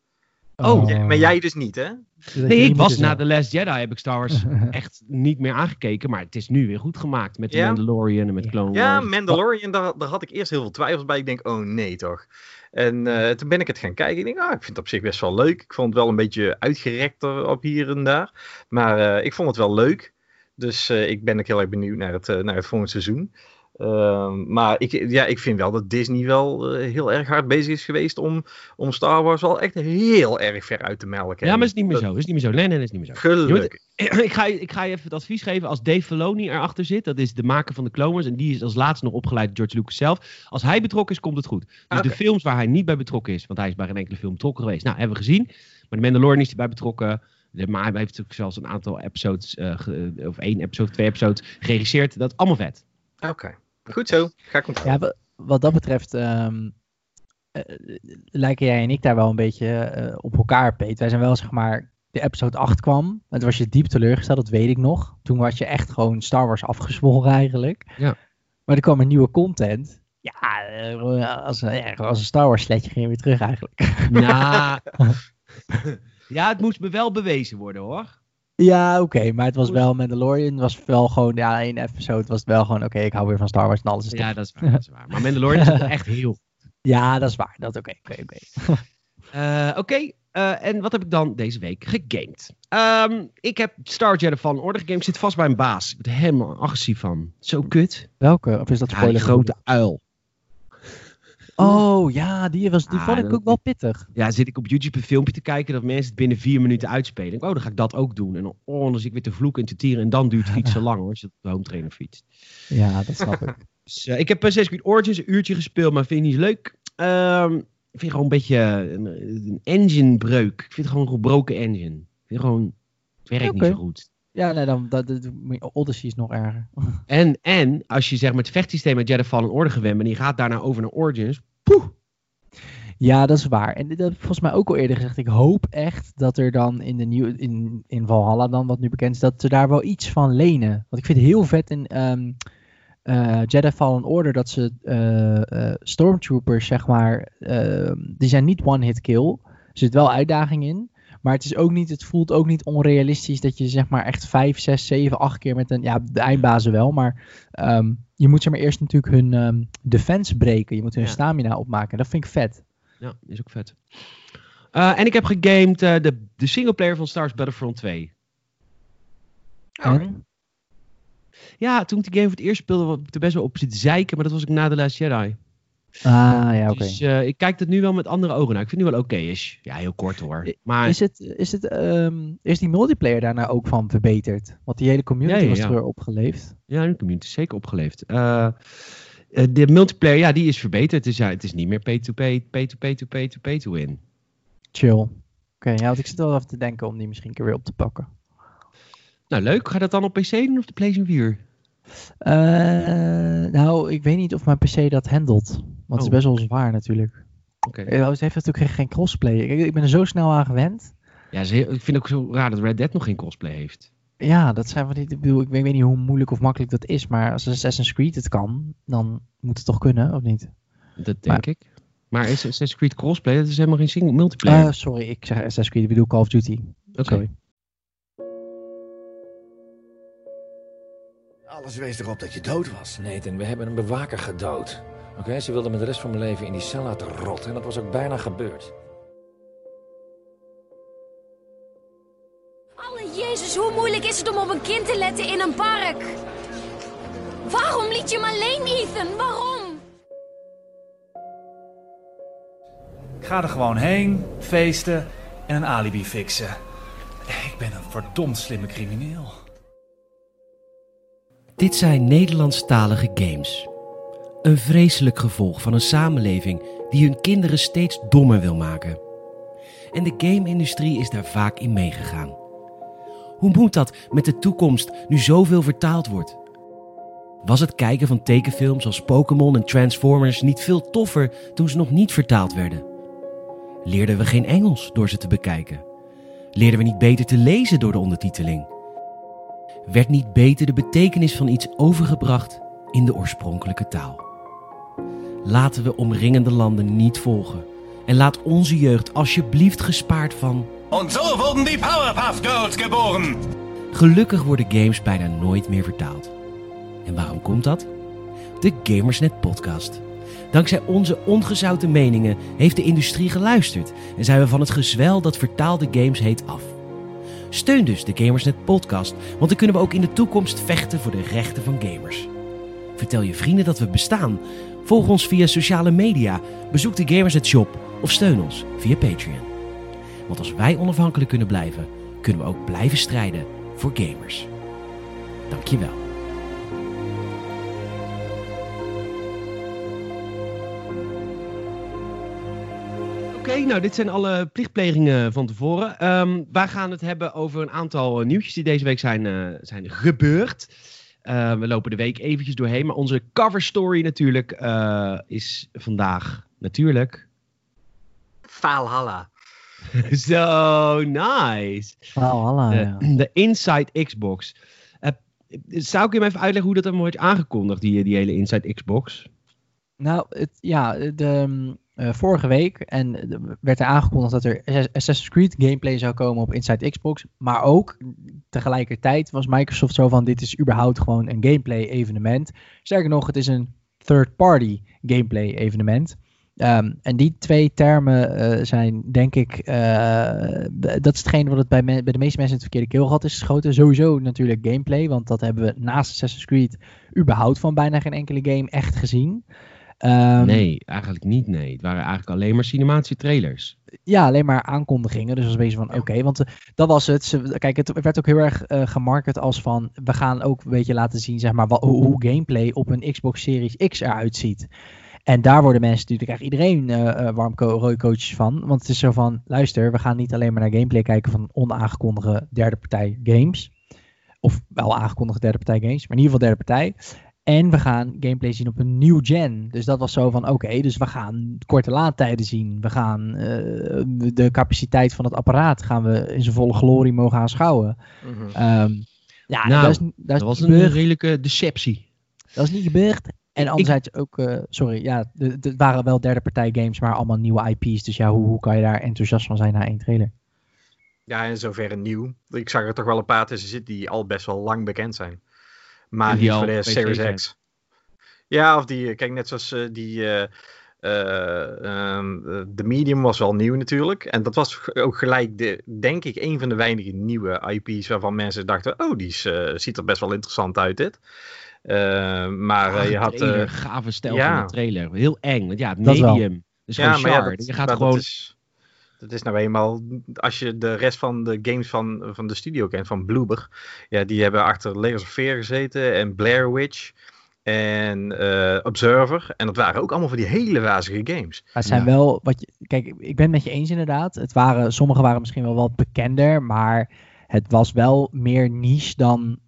Speaker 1: Oh,
Speaker 3: Ja, maar jij dus niet, hè?
Speaker 1: Nee, ik was na The Last Jedi heb ik Star Wars echt niet meer aangekeken. Maar het is nu weer goed gemaakt met The
Speaker 3: Ja?
Speaker 1: Mandalorian en met
Speaker 2: Ja.
Speaker 1: Clone
Speaker 3: Ja,
Speaker 1: Wars.
Speaker 3: Mandalorian, daar, daar had ik eerst heel veel twijfels bij. Ik denk, oh nee toch. En eh, toen ben ik het gaan kijken. Ik denk, ah, ik vind het op zich best wel leuk. Ik vond het wel een beetje uitgerekter op hier en daar. Maar eh, ik vond het wel leuk. Dus eh, ik ben ook heel erg benieuwd naar het, naar het volgende seizoen. Ehm, maar ik, ja, ik vind wel dat Disney wel eh, heel erg hard bezig is geweest om, om Star Wars wel echt heel erg ver uit te melken.
Speaker 1: Ja, maar is niet meer zo. Is niet meer zo. Nee, nee, is niet meer zo.
Speaker 3: Gelukkig.
Speaker 1: ik, ga, je- ik ga je even het advies geven. Als Dave Filoni erachter zit, dat is de maker van de Clone. En die is als laatste nog opgeleid door George Lucas zelf. Als hij betrokken is, komt het goed. Dus
Speaker 3: Oké.
Speaker 1: de films waar hij niet bij betrokken is, want hij is bij geen enkele film betrokken geweest. Nou, hebben we gezien. Maar de Mandalorian is erbij betrokken. Maar hij heeft ook zelfs een aantal episodes, eh, of één episode, twee episodes geregisseerd. Dat is allemaal vet.
Speaker 3: Oké, goed zo. Ga ik onthouden.
Speaker 2: Ja, wa- wat dat betreft ehm, eh, lijken jij en ik daar wel een beetje eh, op elkaar, Peet. Wij zijn wel, zeg maar, de episode 8 kwam. En toen was je diep teleurgesteld, dat weet ik nog. Toen was je echt gewoon Star Wars afgezwolgen eigenlijk.
Speaker 1: Ja.
Speaker 2: Maar er kwam er nieuwe content. Ja, eh, als, een- als een Star Wars sletje ging je weer terug eigenlijk.
Speaker 1: Nou, ja, het moest me wel bewezen worden hoor.
Speaker 2: Ja, oké, maar het was wel Mandalorian. was wel gewoon, ja, één episode was het wel gewoon, oké, ik hou weer van Star Wars en alles is
Speaker 1: Ja, dat is waar. Dat is waar. Maar Mandalorian is echt heel
Speaker 2: Ja, dat is waar. Dat oké, oké, oké.
Speaker 1: Eh, Oké, eh, en wat heb ik dan deze week gegamed? Ehm, ik heb Star Jedi van Order gegamed. Zit vast bij een baas. Ik word helemaal agressief van. Zo kut.
Speaker 2: Welke? Of is dat
Speaker 1: Ja,
Speaker 2: spoiler?
Speaker 1: grote uil.
Speaker 2: Oh ja, die, was, die
Speaker 1: Ah,
Speaker 2: vond ik ook wel pittig.
Speaker 1: Ja, zit ik op YouTube een filmpje te kijken dat mensen het binnen vier minuten uitspelen. Ik, oh, dan ga ik dat ook doen. En dan, oh, dan zit ik weer te vloeken en te tieren. En dan duurt het iets te lang hoor, als je op de home trainer fietst.
Speaker 2: Ja, dat snap ik.
Speaker 1: Dus, eh, ik heb Assassin's Creed Origins een uurtje gespeeld, maar vind ik niet leuk. Ehm, ik vind gewoon een beetje een, een enginebreuk. Ik vind het gewoon een gebroken engine. Ik vind gewoon, het werkt niet zo goed.
Speaker 2: Ja, nee, dan, dat, dat, Odyssey is nog erger.
Speaker 1: En, en als je zeg maar het vechtsysteem met Jedi Fallen Order gewend bent en je gaat daarna over naar Origins. Poeh!
Speaker 2: Ja, dat is waar. En dat heb ik volgens mij ook al eerder gezegd. Ik hoop echt dat er dan in de nieuwe in, in Valhalla dan, wat nu bekend is, dat ze daar wel iets van lenen. Want ik vind het heel vet in eh, Jedi Fallen Order dat ze eh, eh, stormtroopers, zeg maar, ehm, die zijn niet one-hit kill. Er zit wel uitdaging in. Maar het, is ook niet, het voelt ook niet onrealistisch dat je zeg maar echt 5, 6, 7, 8 keer met een... Ja, de eindbazen wel, maar ehm, je moet zeg maar eerst natuurlijk hun ehm, defense breken. Je moet hun
Speaker 1: Ja.
Speaker 2: stamina opmaken. Dat vind ik vet.
Speaker 1: Ja, is ook vet. Eh, en ik heb gegamed eh, de, de singleplayer van Star Wars Battlefront 2.
Speaker 2: En?
Speaker 1: Ja, toen ik die game voor het eerst speelde, was ik er best wel op zitten zeiken, maar dat was ik na de Last Jedi.
Speaker 2: Ah, ja, oké.
Speaker 1: Dus eh, ik kijk het nu wel met andere ogen naar. Ik vind het nu wel oké is. Ja, heel kort hoor. Maar
Speaker 2: Is, het, is, het, ehm, is die multiplayer daarna ook van verbeterd? Want die hele community
Speaker 1: Ja, ja,
Speaker 2: was er opgeleefd.
Speaker 1: ja, de community is zeker opgeleefd. Eh, eh, de multiplayer, ja, die is verbeterd. Dus ja, het is niet meer pay-to-pay, pay-to-pay-to-pay-to-pay-to-win.
Speaker 2: Chill. Oké, ja, want ik zit wel even te denken om die misschien een keer weer op te pakken.
Speaker 1: Nou, leuk. Ga je dat dan op PC doen of de PlayStation 4?
Speaker 2: Eh, nou, ik weet niet of mijn PC dat handelt. Want het is
Speaker 1: Oh.
Speaker 2: best wel zwaar natuurlijk.
Speaker 1: Oké.
Speaker 2: Eh, Het heeft natuurlijk geen crossplay. Ik, ik ben er zo snel aan gewend.
Speaker 1: Ja, ik vind het ook zo raar dat Red Dead nog geen cosplay heeft.
Speaker 2: Ja, dat zijn van die. Ik bedoel, ik weet, weet niet hoe moeilijk of makkelijk dat is. Maar als Assassin's Creed het kan, dan moet het toch kunnen, of niet?
Speaker 1: Dat denk
Speaker 2: Maar-
Speaker 1: ik. Maar is Assassin's Creed crossplay? Dat is helemaal geen single multiplayer.
Speaker 2: Eh, sorry, ik zeg Assassin's Creed, ik bedoel Call of Duty.
Speaker 1: Oké.
Speaker 2: Sorry.
Speaker 4: Alles wees erop dat je dood was.
Speaker 5: Nathan, we hebben een bewaker gedood. Oké, ze wilden me de rest van mijn leven in die cel laten rotten. En dat was ook bijna gebeurd.
Speaker 6: Alle Jezus, hoe moeilijk is het om op een kind te letten in een park? Waarom liet je hem alleen, Ethan? Waarom?
Speaker 7: Ik ga er gewoon heen, feesten en een alibi fixen. Ik ben een verdomd slimme crimineel.
Speaker 8: Dit zijn Nederlandstalige games. Een vreselijk gevolg van een samenleving die hun kinderen steeds dommer wil maken. En de game-industrie is daar vaak in meegegaan. Hoe moet dat met de toekomst nu zoveel vertaald wordt? Was het kijken van tekenfilms als Pokémon en Transformers niet veel toffer toen ze nog niet vertaald werden? Leerden we geen Engels door ze te bekijken? Leerden we niet beter te lezen door de ondertiteling? werd niet beter de betekenis van iets overgebracht in de oorspronkelijke taal. Laten we omringende landen niet volgen en laat onze jeugd alsjeblieft gespaard van.
Speaker 4: Und so wurden die Powerpuff Girls geboren.
Speaker 8: Gelukkig worden games bijna nooit meer vertaald. En waarom komt dat? De Gamersnet Podcast. Dankzij onze ongezouten meningen heeft de industrie geluisterd en zijn we van het gezwel dat vertaalde games heet af. Steun dus de Gamersnet podcast, want dan kunnen we ook in de toekomst vechten voor de rechten van gamers. Vertel je vrienden dat we bestaan. Volg ons via sociale media, bezoek de Gamersnet shop of steun ons via Patreon. Want als wij onafhankelijk kunnen blijven, kunnen we ook blijven strijden voor gamers. Dankjewel.
Speaker 1: Oké, nou dit zijn alle plichtplegingen van tevoren. Ehm, wij gaan het hebben over een aantal eh, nieuwtjes die deze week zijn, eh, zijn gebeurd. Eh, we lopen de week eventjes doorheen, maar onze cover story natuurlijk eh, is vandaag natuurlijk...
Speaker 3: Valhalla.
Speaker 1: Zo nice!
Speaker 2: Valhalla,
Speaker 1: De,
Speaker 2: ja.
Speaker 1: de Inside Xbox. Eh, zou ik hem even uitleggen hoe dat dan wordt aangekondigd, die, die hele Inside Xbox?
Speaker 2: Nou, het, ja, de, eh, vorige week en er werd er aangekondigd dat er Assassin's Creed gameplay zou komen op Inside Xbox. Maar ook tegelijkertijd was Microsoft zo van dit is überhaupt gewoon een gameplay evenement. Sterker nog, het is een third party gameplay evenement. Ehm, en die twee termen eh, zijn denk ik, eh, dat is hetgene wat het bij, bij de meeste mensen in het verkeerde keelgat is geschoten. Sowieso natuurlijk gameplay, want dat hebben we naast Assassin's Creed überhaupt van bijna geen enkele game echt gezien. Ehm,
Speaker 1: nee, eigenlijk niet, nee. Het waren eigenlijk alleen maar cinematische trailers.
Speaker 2: ja, alleen maar aankondigingen. Dus als wezen van oké, want eh, dat was het. Ze, kijk, het werd ook heel erg eh gemarket als van we gaan ook een beetje laten zien, zeg maar, wat, hoe, gameplay op een Xbox Series X eruit ziet. En daar worden mensen natuurlijk, krijgt iedereen eh, warm coaches van. Want het is zo van, luister, we gaan niet alleen maar naar gameplay kijken van onaangekondigde derde partij games. Of wel aangekondigde derde partij games, maar in ieder geval derde partij. En we gaan gameplay zien op een nieuw gen. Dus dat was zo van, oké, dus we gaan korte laadtijden zien. We gaan eh, de capaciteit van het apparaat gaan we in zijn volle glorie mogen aanschouwen. Ehm, ja,
Speaker 1: Nou,
Speaker 2: dat is, dat is
Speaker 1: Dat was een
Speaker 2: gebeurd.
Speaker 1: redelijke deceptie.
Speaker 2: Dat is niet gebeurd. En anderzijds ook, eh, sorry, ja, het waren wel derde partij games, maar allemaal nieuwe IP's. Dus ja, hoe, hoe kan je daar enthousiast van zijn na één trailer?
Speaker 3: Ja, in zoverre nieuw. Ik zag er toch wel een paar tussen zitten die al best wel lang bekend zijn. Maar niet voor de Series. X. Ja, of die, eh, kijk, net zoals eh, die, eh, eh, ehm, de Medium was wel nieuw natuurlijk. En dat was ook gelijk, de, denk ik, een van de weinige nieuwe IP's waarvan mensen dachten, oh, die is, ziet er best wel interessant uit dit. Eh, maar
Speaker 1: Ah,
Speaker 3: je had... eh,
Speaker 1: gave stijl
Speaker 3: ja.
Speaker 1: van de trailer. Heel eng, want ja, het
Speaker 2: Dat wel.
Speaker 1: medium. Dus gewoon char. je gaat
Speaker 3: maar
Speaker 1: gewoon...
Speaker 3: Dat is, dat is nou eenmaal, als je de rest van de games van, van de studio kent, van Bloober. Ja, die hebben achter Layers of Fear gezeten en Blair Witch en eh, Observer. En dat waren ook allemaal van die hele wazige games.
Speaker 2: Maar het zijn
Speaker 1: Ja.
Speaker 2: wel, wat je, kijk, ik ben het met je eens inderdaad. Het waren, sommige waren misschien wel wat bekender, maar het was wel meer niche dan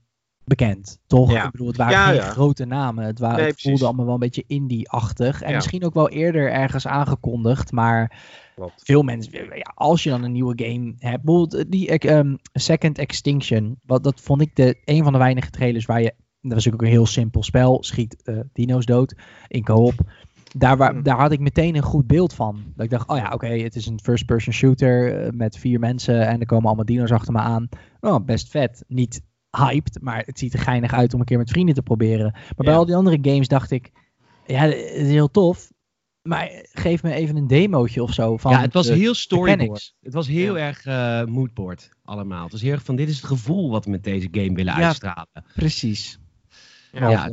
Speaker 2: bekend, toch?
Speaker 3: Ja.
Speaker 2: Ik bedoel, het waren
Speaker 3: Ja,
Speaker 2: geen
Speaker 3: ja.
Speaker 2: grote namen. Het, waren,
Speaker 3: Nee,
Speaker 2: het voelde allemaal wel een beetje indie-achtig. En misschien ook wel eerder ergens aangekondigd, maar
Speaker 3: Klopt.
Speaker 2: veel mensen, ja, als je dan een nieuwe game hebt, bijvoorbeeld die ehm, Second Extinction, wat, dat vond ik de, een van de weinige trailers waar je, dat was ook een heel simpel spel, schiet eh, dino's dood in co-op. Daar, waar,
Speaker 3: Hmm.
Speaker 2: daar had ik meteen een goed beeld van. Dat ik dacht, oh ja, oké, het is een first-person shooter eh, met vier mensen en er komen allemaal dino's achter me aan. Oh, best vet. Niet hyped, maar het ziet er geinig uit om een keer met vrienden te proberen. Maar bij
Speaker 3: Ja.
Speaker 2: al die andere games dacht ik, ja, het is heel tof. Maar geef me even een demootje of zo. Van
Speaker 1: ja, het was
Speaker 2: de
Speaker 1: heel storyboard. Het was heel erg eh moodboard allemaal. Het was heel erg van, dit is het gevoel wat we met deze game willen
Speaker 2: Ja.
Speaker 1: uitstralen.
Speaker 2: Precies.
Speaker 3: Ja.
Speaker 1: Ja,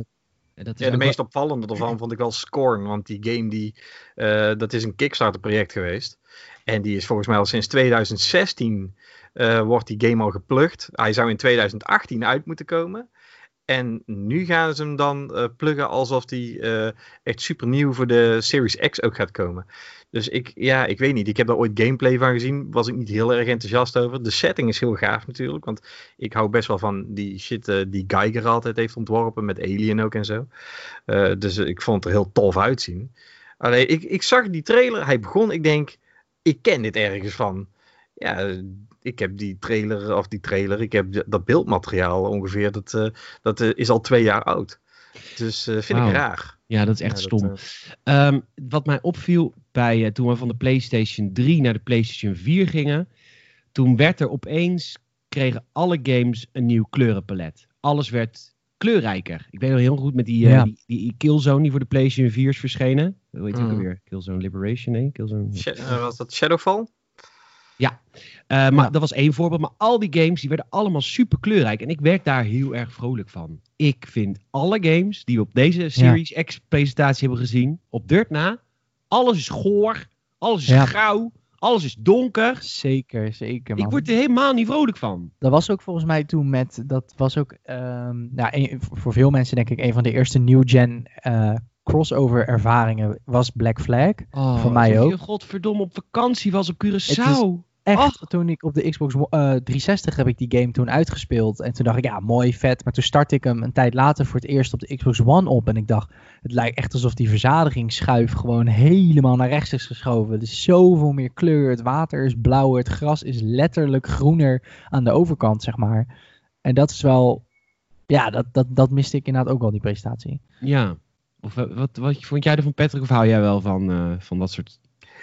Speaker 1: en dat is
Speaker 3: Ja, de meest opvallende ervan vond ik wel Scorn. Want die game die, eh, dat is een Kickstarter project geweest. En die is volgens mij al sinds 2016 eh, wordt die game al geplukt. Hij zou in 2018 uit moeten komen. En nu gaan ze hem dan eh pluggen alsof die eh, echt super nieuw voor de Series X ook gaat komen. Dus ik, ja, ik weet niet. Ik heb daar ooit gameplay van gezien. Was ik niet heel erg enthousiast over. De setting is heel gaaf natuurlijk. Want ik hou best wel van die shit die Geiger altijd heeft ontworpen. Met Alien ook en zo. Dus ik vond het er heel tof uitzien. Alleen, ik, ik zag die trailer. Hij begon. Ik denk, ik ken dit ergens van. Ja, ik heb die trailer, of die trailer, ik heb dat beeldmateriaal ongeveer. Dat, eh, dat eh, is al twee jaar oud. Dus eh, vind ik raar.
Speaker 1: Ja, dat is echt
Speaker 3: Ja, dat,
Speaker 1: stom.
Speaker 3: eh,
Speaker 1: Ehm, wat mij opviel bij, toen we van de PlayStation 3 naar de PlayStation 4 gingen, toen werd er opeens, kregen alle games een nieuw kleurenpalet. Alles werd kleurrijker. Ik weet nog heel goed met die,
Speaker 2: Ja.
Speaker 1: die, die Killzone die voor de PlayStation 4 is verschenen. Hoe heet die ook alweer? Killzone Liberation? Nee, Killzone...
Speaker 3: Was dat Shadowfall?
Speaker 1: Eh, maar
Speaker 2: Ja.
Speaker 1: dat was één voorbeeld. Maar al die games die werden allemaal super kleurrijk. En ik werd daar heel erg vrolijk van. Ik vind alle games die we op deze Series X presentatie hebben gezien. Op Dirt na. Alles is goor. Alles is
Speaker 2: Ja.
Speaker 1: grauw. Alles is donker.
Speaker 2: Zeker, zeker.
Speaker 1: Ik word er helemaal niet vrolijk van.
Speaker 2: Dat was ook volgens mij toen met, dat was ook, ehm, nou, een- voor veel mensen denk ik een van de eerste new-gen eh, crossover ervaringen was Black Flag. Voor mij ook.
Speaker 1: je godverdomme op vakantie was op Curaçao.
Speaker 2: Echt, toen ik op de Xbox One- eh, 360 heb ik die game toen uitgespeeld. En toen dacht ik, ja, mooi, vet. Maar toen startte ik hem een tijd later voor het eerst op de Xbox One op. En ik dacht, het lijkt echt alsof die verzadigingsschuif gewoon helemaal naar rechts is geschoven. Er is zoveel meer kleur. Het water is blauwer. Het gras is letterlijk groener aan de overkant, zeg maar. En dat is wel, ja, dat, dat, dat miste ik inderdaad ook wel, die presentatie.
Speaker 1: Ja. Of, eh, wat, wat vond jij ervan, Patrick? Of hou jij wel van, eh, van dat soort...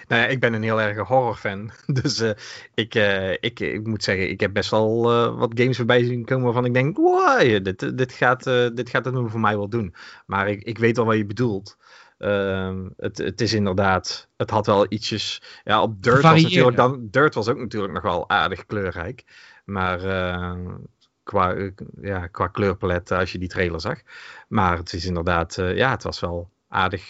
Speaker 3: Nou ja, ik ben een heel erg horrorfan. Dus eh, ik, eh, ik, ik moet zeggen, ik heb best wel eh, wat games voorbij zien komen waarvan ik denk, wow, dit, dit, gaat, dit gaat het voor mij wel doen. Maar ik, ik weet al wat je bedoelt. Ehm, het, het is inderdaad, het had wel ietsjes. Ja, op Dirt was natuurlijk dan. Dirt was ook natuurlijk nog wel aardig kleurrijk. Maar eh, qua, ja, qua kleurpalet, als je die trailer zag. Maar het is inderdaad, ja, het was wel aardig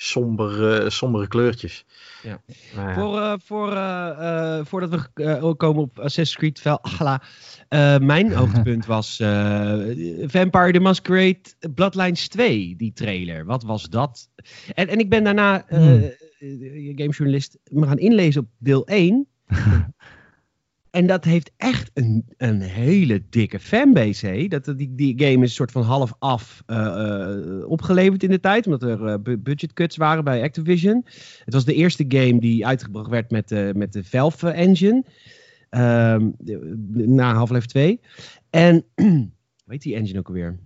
Speaker 3: eh somber, sombere kleurtjes.
Speaker 1: Ja.
Speaker 3: Maar.
Speaker 1: Voor, eh, voor, eh, eh, voordat we eh, komen op Assassin's Creed Valhalla. eh mijn hoogtepunt was eh, Vampire the Masquerade Bloodlines 2, die trailer. Wat was dat? En, en ik ben daarna, eh
Speaker 2: Hmm.
Speaker 1: eh, gamejournalist, me gaan inlezen op deel 1. En dat heeft echt een, een hele dikke fanbase. Dat, die, die game is een soort van half af eh, eh, opgeleverd in de tijd. Omdat er eh, bu- budget cuts waren bij Activision. Het was de eerste game die uitgebracht werd met, de met de Valve engine. Ehm, na Half-Life 2. En, heet die engine ook alweer?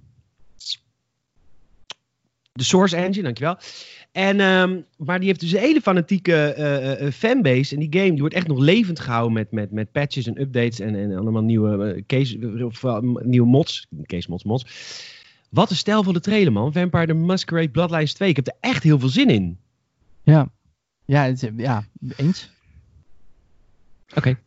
Speaker 1: De Source Engine, dankjewel. En, ehm, maar die heeft dus een hele fanatieke eh, eh, fanbase. En die game die wordt echt nog levend gehouden met, met, met patches en updates en, en allemaal nieuwe, eh, case, of, eh, nieuwe mods. Case mods, mods. Wat een stijlvolle trailer, man. Vampire the Masquerade Bloodlines 2. Ik heb er echt heel veel zin in.
Speaker 2: Ja, ja, het ja eens.
Speaker 1: Oké.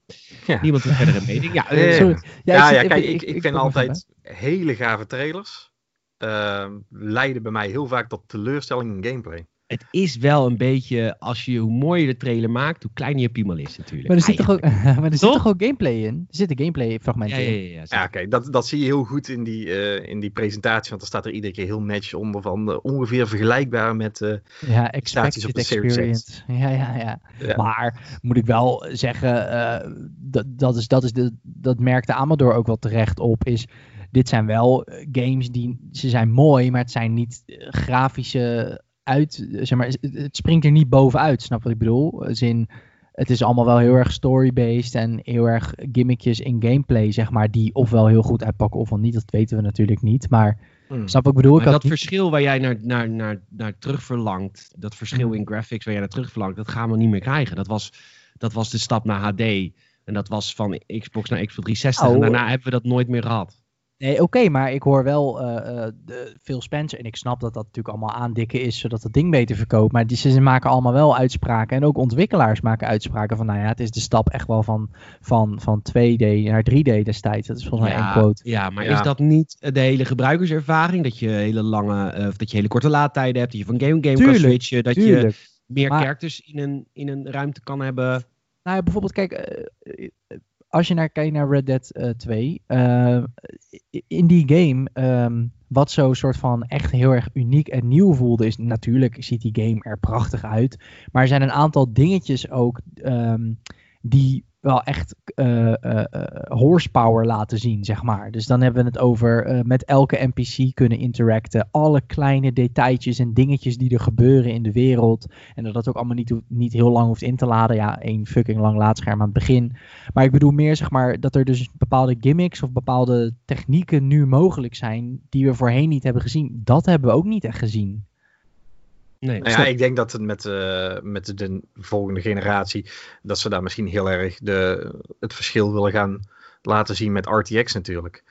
Speaker 3: Ja.
Speaker 1: Niemand heeft verder een mening. Ja, eh,
Speaker 3: Ja,
Speaker 2: Sorry.
Speaker 3: Ja, ja,
Speaker 2: even-
Speaker 3: kijk, ik, ik, vind altijd hele gave trailers. Ehm, leiden bij mij heel vaak tot teleurstelling in gameplay.
Speaker 1: het is wel een beetje, als je, hoe mooier je de trailer maakt, hoe kleiner je piemel is natuurlijk.
Speaker 2: Maar er zit, toch ook, maar er zit
Speaker 1: Toch?
Speaker 2: ook gameplay in? Er zitten gameplay
Speaker 1: Ja,
Speaker 2: fragmenten
Speaker 1: ja,
Speaker 2: in.
Speaker 1: ja. ja,
Speaker 3: Ja, oké, dat, dat zie je heel goed in die, eh, in die presentatie. Want er staat er iedere keer heel netjes onder van ongeveer vergelijkbaar met... eh,
Speaker 2: Ja,
Speaker 3: Prestaties op
Speaker 2: expected
Speaker 3: de Series X.
Speaker 2: experience. Ja, ja, ja.
Speaker 3: Ja.
Speaker 2: Maar moet ik wel zeggen, eh, dat, dat, is, dat, is de, dat merkte Amador ook wel terecht op, is dit zijn wel eh, games die, ze zijn mooi, maar het zijn niet eh, grafische uit, zeg maar, het, springt er niet bovenuit, snap wat ik bedoel? Als in, het is allemaal wel heel erg story-based en heel erg gimmickjes in gameplay, zeg maar, die ofwel heel goed uitpakken ofwel niet, dat weten we natuurlijk niet, maar
Speaker 3: hmm.
Speaker 2: snap wat ik bedoel?
Speaker 1: Maar dat
Speaker 2: niet-
Speaker 1: verschil waar jij naar, naar, naar, naar terug verlangt, dat verschil
Speaker 2: Mm.
Speaker 1: in graphics waar jij naar terug verlangt, dat gaan we niet meer krijgen. Dat was, dat was de stap naar HD. En dat was van Xbox naar Xbox 360. en
Speaker 2: Oh.
Speaker 1: daarna hebben we dat nooit meer gehad.
Speaker 2: Nee, oké, maar ik hoor wel eh, eh, de, Phil Spencer. En ik snap dat dat natuurlijk allemaal aandikken is, zodat het ding beter verkoopt. Maar die, ze maken allemaal wel uitspraken. En ook ontwikkelaars maken uitspraken van, nou ja, het is de stap echt wel van, van, van 2D naar 3D destijds. Dat is volgens mij één quote.
Speaker 1: ja, maar
Speaker 3: Ja.
Speaker 1: is dat niet de hele gebruikerservaring? Dat je hele lange, eh, of dat je hele korte laadtijden hebt, dat je van game game kan switchen, dat je meer
Speaker 2: Maar-
Speaker 1: characters in een, in een ruimte kan hebben.
Speaker 2: Nou ja, bijvoorbeeld, kijk, als je naar, kijkt naar Red Dead eh, 2, eh, in die game, ehm, wat zo soort van echt heel erg uniek en nieuw voelde, is natuurlijk ziet die game er prachtig uit. Maar er zijn een aantal dingetjes ook ehm, die wel echt eh, eh, eh, horsepower laten zien, zeg maar. Dus dan hebben we het over met elke NPC kunnen interacten. Alle kleine detailtjes en dingetjes die er gebeuren in de wereld. En dat dat ook allemaal niet, niet heel lang hoeft in te laden. Ja, één fucking lang laadscherm aan het begin. Maar ik bedoel meer, zeg maar, dat er dus bepaalde gimmicks of bepaalde technieken nu mogelijk zijn. die we voorheen niet hebben gezien. Dat hebben we ook niet echt gezien.
Speaker 1: Nee.
Speaker 3: Nou ja, ik denk dat het met, eh, met de volgende generatie, dat ze daar misschien heel erg de, het verschil willen gaan laten zien met RTX natuurlijk.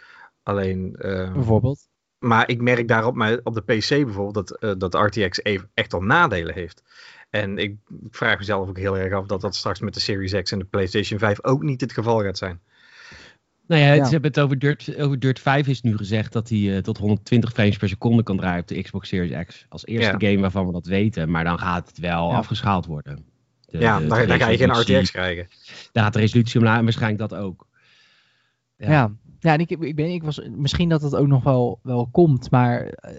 Speaker 3: Alleen, eh,
Speaker 2: Bijvoorbeeld.
Speaker 3: maar ik merk daarop, maar op de PC bijvoorbeeld, dat, eh, dat RTX even echt wel nadelen heeft. En ik vraag mezelf ook heel erg af dat dat straks met de Series X en de PlayStation 5 ook niet het geval gaat zijn.
Speaker 1: Nou ja,
Speaker 2: Ja.
Speaker 1: ze hebben het over Dirt, over Dirt 5 is nu gezegd dat hij eh, tot 120 frames per seconde kan draaien op de Xbox Series X. Als eerste
Speaker 3: Ja.
Speaker 1: game waarvan we dat weten, maar dan gaat het wel
Speaker 2: Ja.
Speaker 1: afgeschaald worden. De-
Speaker 3: ja,
Speaker 1: de-
Speaker 3: dan,
Speaker 1: de
Speaker 3: dan ga je geen. RTX krijgen.
Speaker 1: Daar gaat de resolutie omlaag en waarschijnlijk dat ook. Ja.
Speaker 2: Ja, ja. en ik, ik, ben, ik was, misschien dat het ook nog wel, wel komt, maar eh,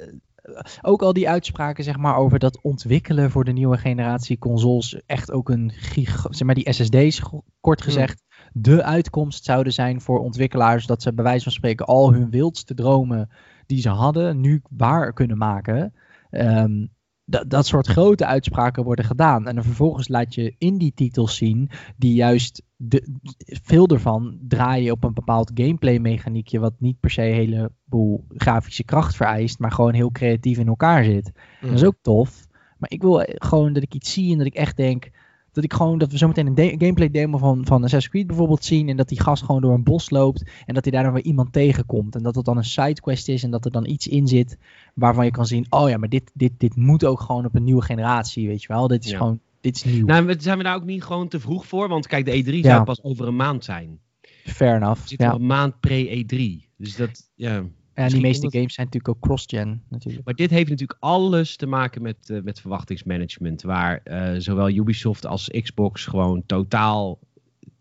Speaker 2: ook al die uitspraken zeg maar, over dat ontwikkelen voor de nieuwe generatie consoles echt ook een gig, zeg maar die SSD's, kort gezegd, de uitkomst zouden zijn voor ontwikkelaars dat ze bij wijze van spreken al hun wildste dromen die ze hadden nu waar kunnen maken. Ehm, dat, dat soort grote uitspraken worden gedaan. En dan vervolgens laat je in die titels zien die juist de, veel ervan draaien op een bepaald gameplay mechaniekje wat niet per se een heleboel grafische kracht vereist, maar gewoon heel creatief in elkaar zit. Dat is ook tof. Maar ik wil gewoon dat ik iets zie en dat ik echt denk dat ik gewoon dat we zometeen een de- gameplay demo van, van Assassin's Creed bijvoorbeeld zien en dat die gast gewoon door een bos loopt en dat hij daar dan weer iemand tegenkomt en dat het dan een sidequest is en dat er dan iets in zit waarvan je kan zien, oh ja, maar dit, dit, dit moet ook gewoon op een nieuwe generatie, weet je wel. Dit is
Speaker 1: Ja.
Speaker 2: gewoon, dit is nieuw.
Speaker 1: Nou, zijn we daar ook niet gewoon te vroeg voor? Want kijk, de E3
Speaker 2: Ja.
Speaker 1: zou pas over een maand zijn.
Speaker 2: Fair enough. Ja.
Speaker 1: nog een maand pre-E3. Dus dat, ja.
Speaker 2: En die meeste games zijn natuurlijk ook cross-gen natuurlijk.
Speaker 1: Maar dit heeft natuurlijk alles te maken met, eh, met verwachtingsmanagement. Waar eh, zowel Ubisoft als Xbox gewoon totaal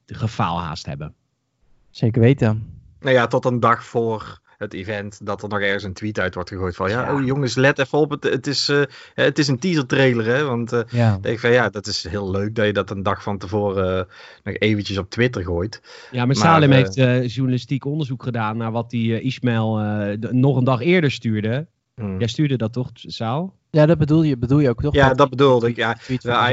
Speaker 1: gefaalhaast hebben.
Speaker 2: Zeker weten.
Speaker 3: Nou ja, tot een dag voor het event dat er nog ergens een tweet uit wordt gegooid van ja,
Speaker 2: Ja.
Speaker 3: oh jongens, let even op, het, het, is, eh, het is een teaser trailer hè, want eh,
Speaker 2: Ja.
Speaker 3: denk van ja, dat is heel leuk dat je dat een dag van tevoren eh, nog eventjes op Twitter gooit.
Speaker 1: Ja, maar
Speaker 3: Maar,
Speaker 1: Salem heeft journalistiek onderzoek gedaan naar wat die Ismail nog een dag eerder stuurde.
Speaker 3: Hmm.
Speaker 1: Jij stuurde dat toch, Saal?
Speaker 2: Ja, dat bedoel je, bedoel je ook toch?
Speaker 3: Ja, dat bedoelde ik. Ja,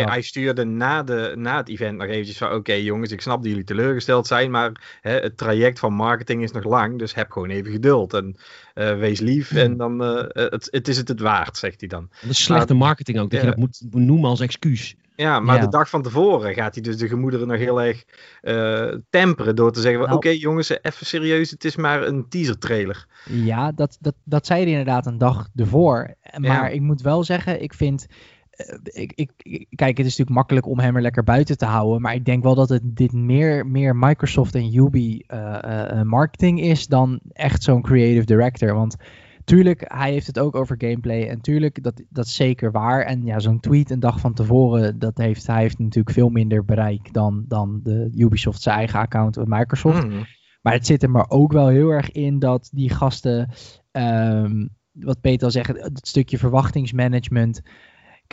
Speaker 3: hij, stuurde na, de, na het event nog eventjes van... Oké jongens, ik snap dat jullie teleurgesteld zijn... maar hè, het traject van marketing is nog lang... dus heb gewoon even geduld en eh, wees lief... en dan eh, het, het is het het waard, zegt hij dan.
Speaker 1: Dat is slechte marketing ook, dat
Speaker 3: Ja.
Speaker 1: je dat moet, moet noemen als excuus.
Speaker 3: Ja, maar
Speaker 2: Ja.
Speaker 3: de dag van tevoren gaat hij dus de gemoederen nog heel erg eh, temperen... door te zeggen.
Speaker 2: Nou.
Speaker 3: Oké jongens, even serieus, het is maar een teaser trailer.
Speaker 2: Ja, dat, dat, dat zei hij inderdaad een dag ervoor. Maar ik moet wel zeggen, ik vind... eh, ik, ik, kijk, het is natuurlijk makkelijk om hem er lekker buiten te houden. Maar ik denk wel dat het dit meer, meer Microsoft en Ubi eh, marketing is dan echt zo'n creative director. Want tuurlijk, hij heeft het ook over gameplay. En tuurlijk, dat, dat is zeker waar. En ja, zo'n tweet een dag van tevoren, dat heeft, hij heeft natuurlijk veel minder bereik dan, dan de Ubisoft zijn eigen account met Microsoft.
Speaker 3: Mhm.
Speaker 2: Maar het zit er maar ook wel heel erg in dat die gasten, ehm, wat Peter al zegt, het stukje verwachtingsmanagement.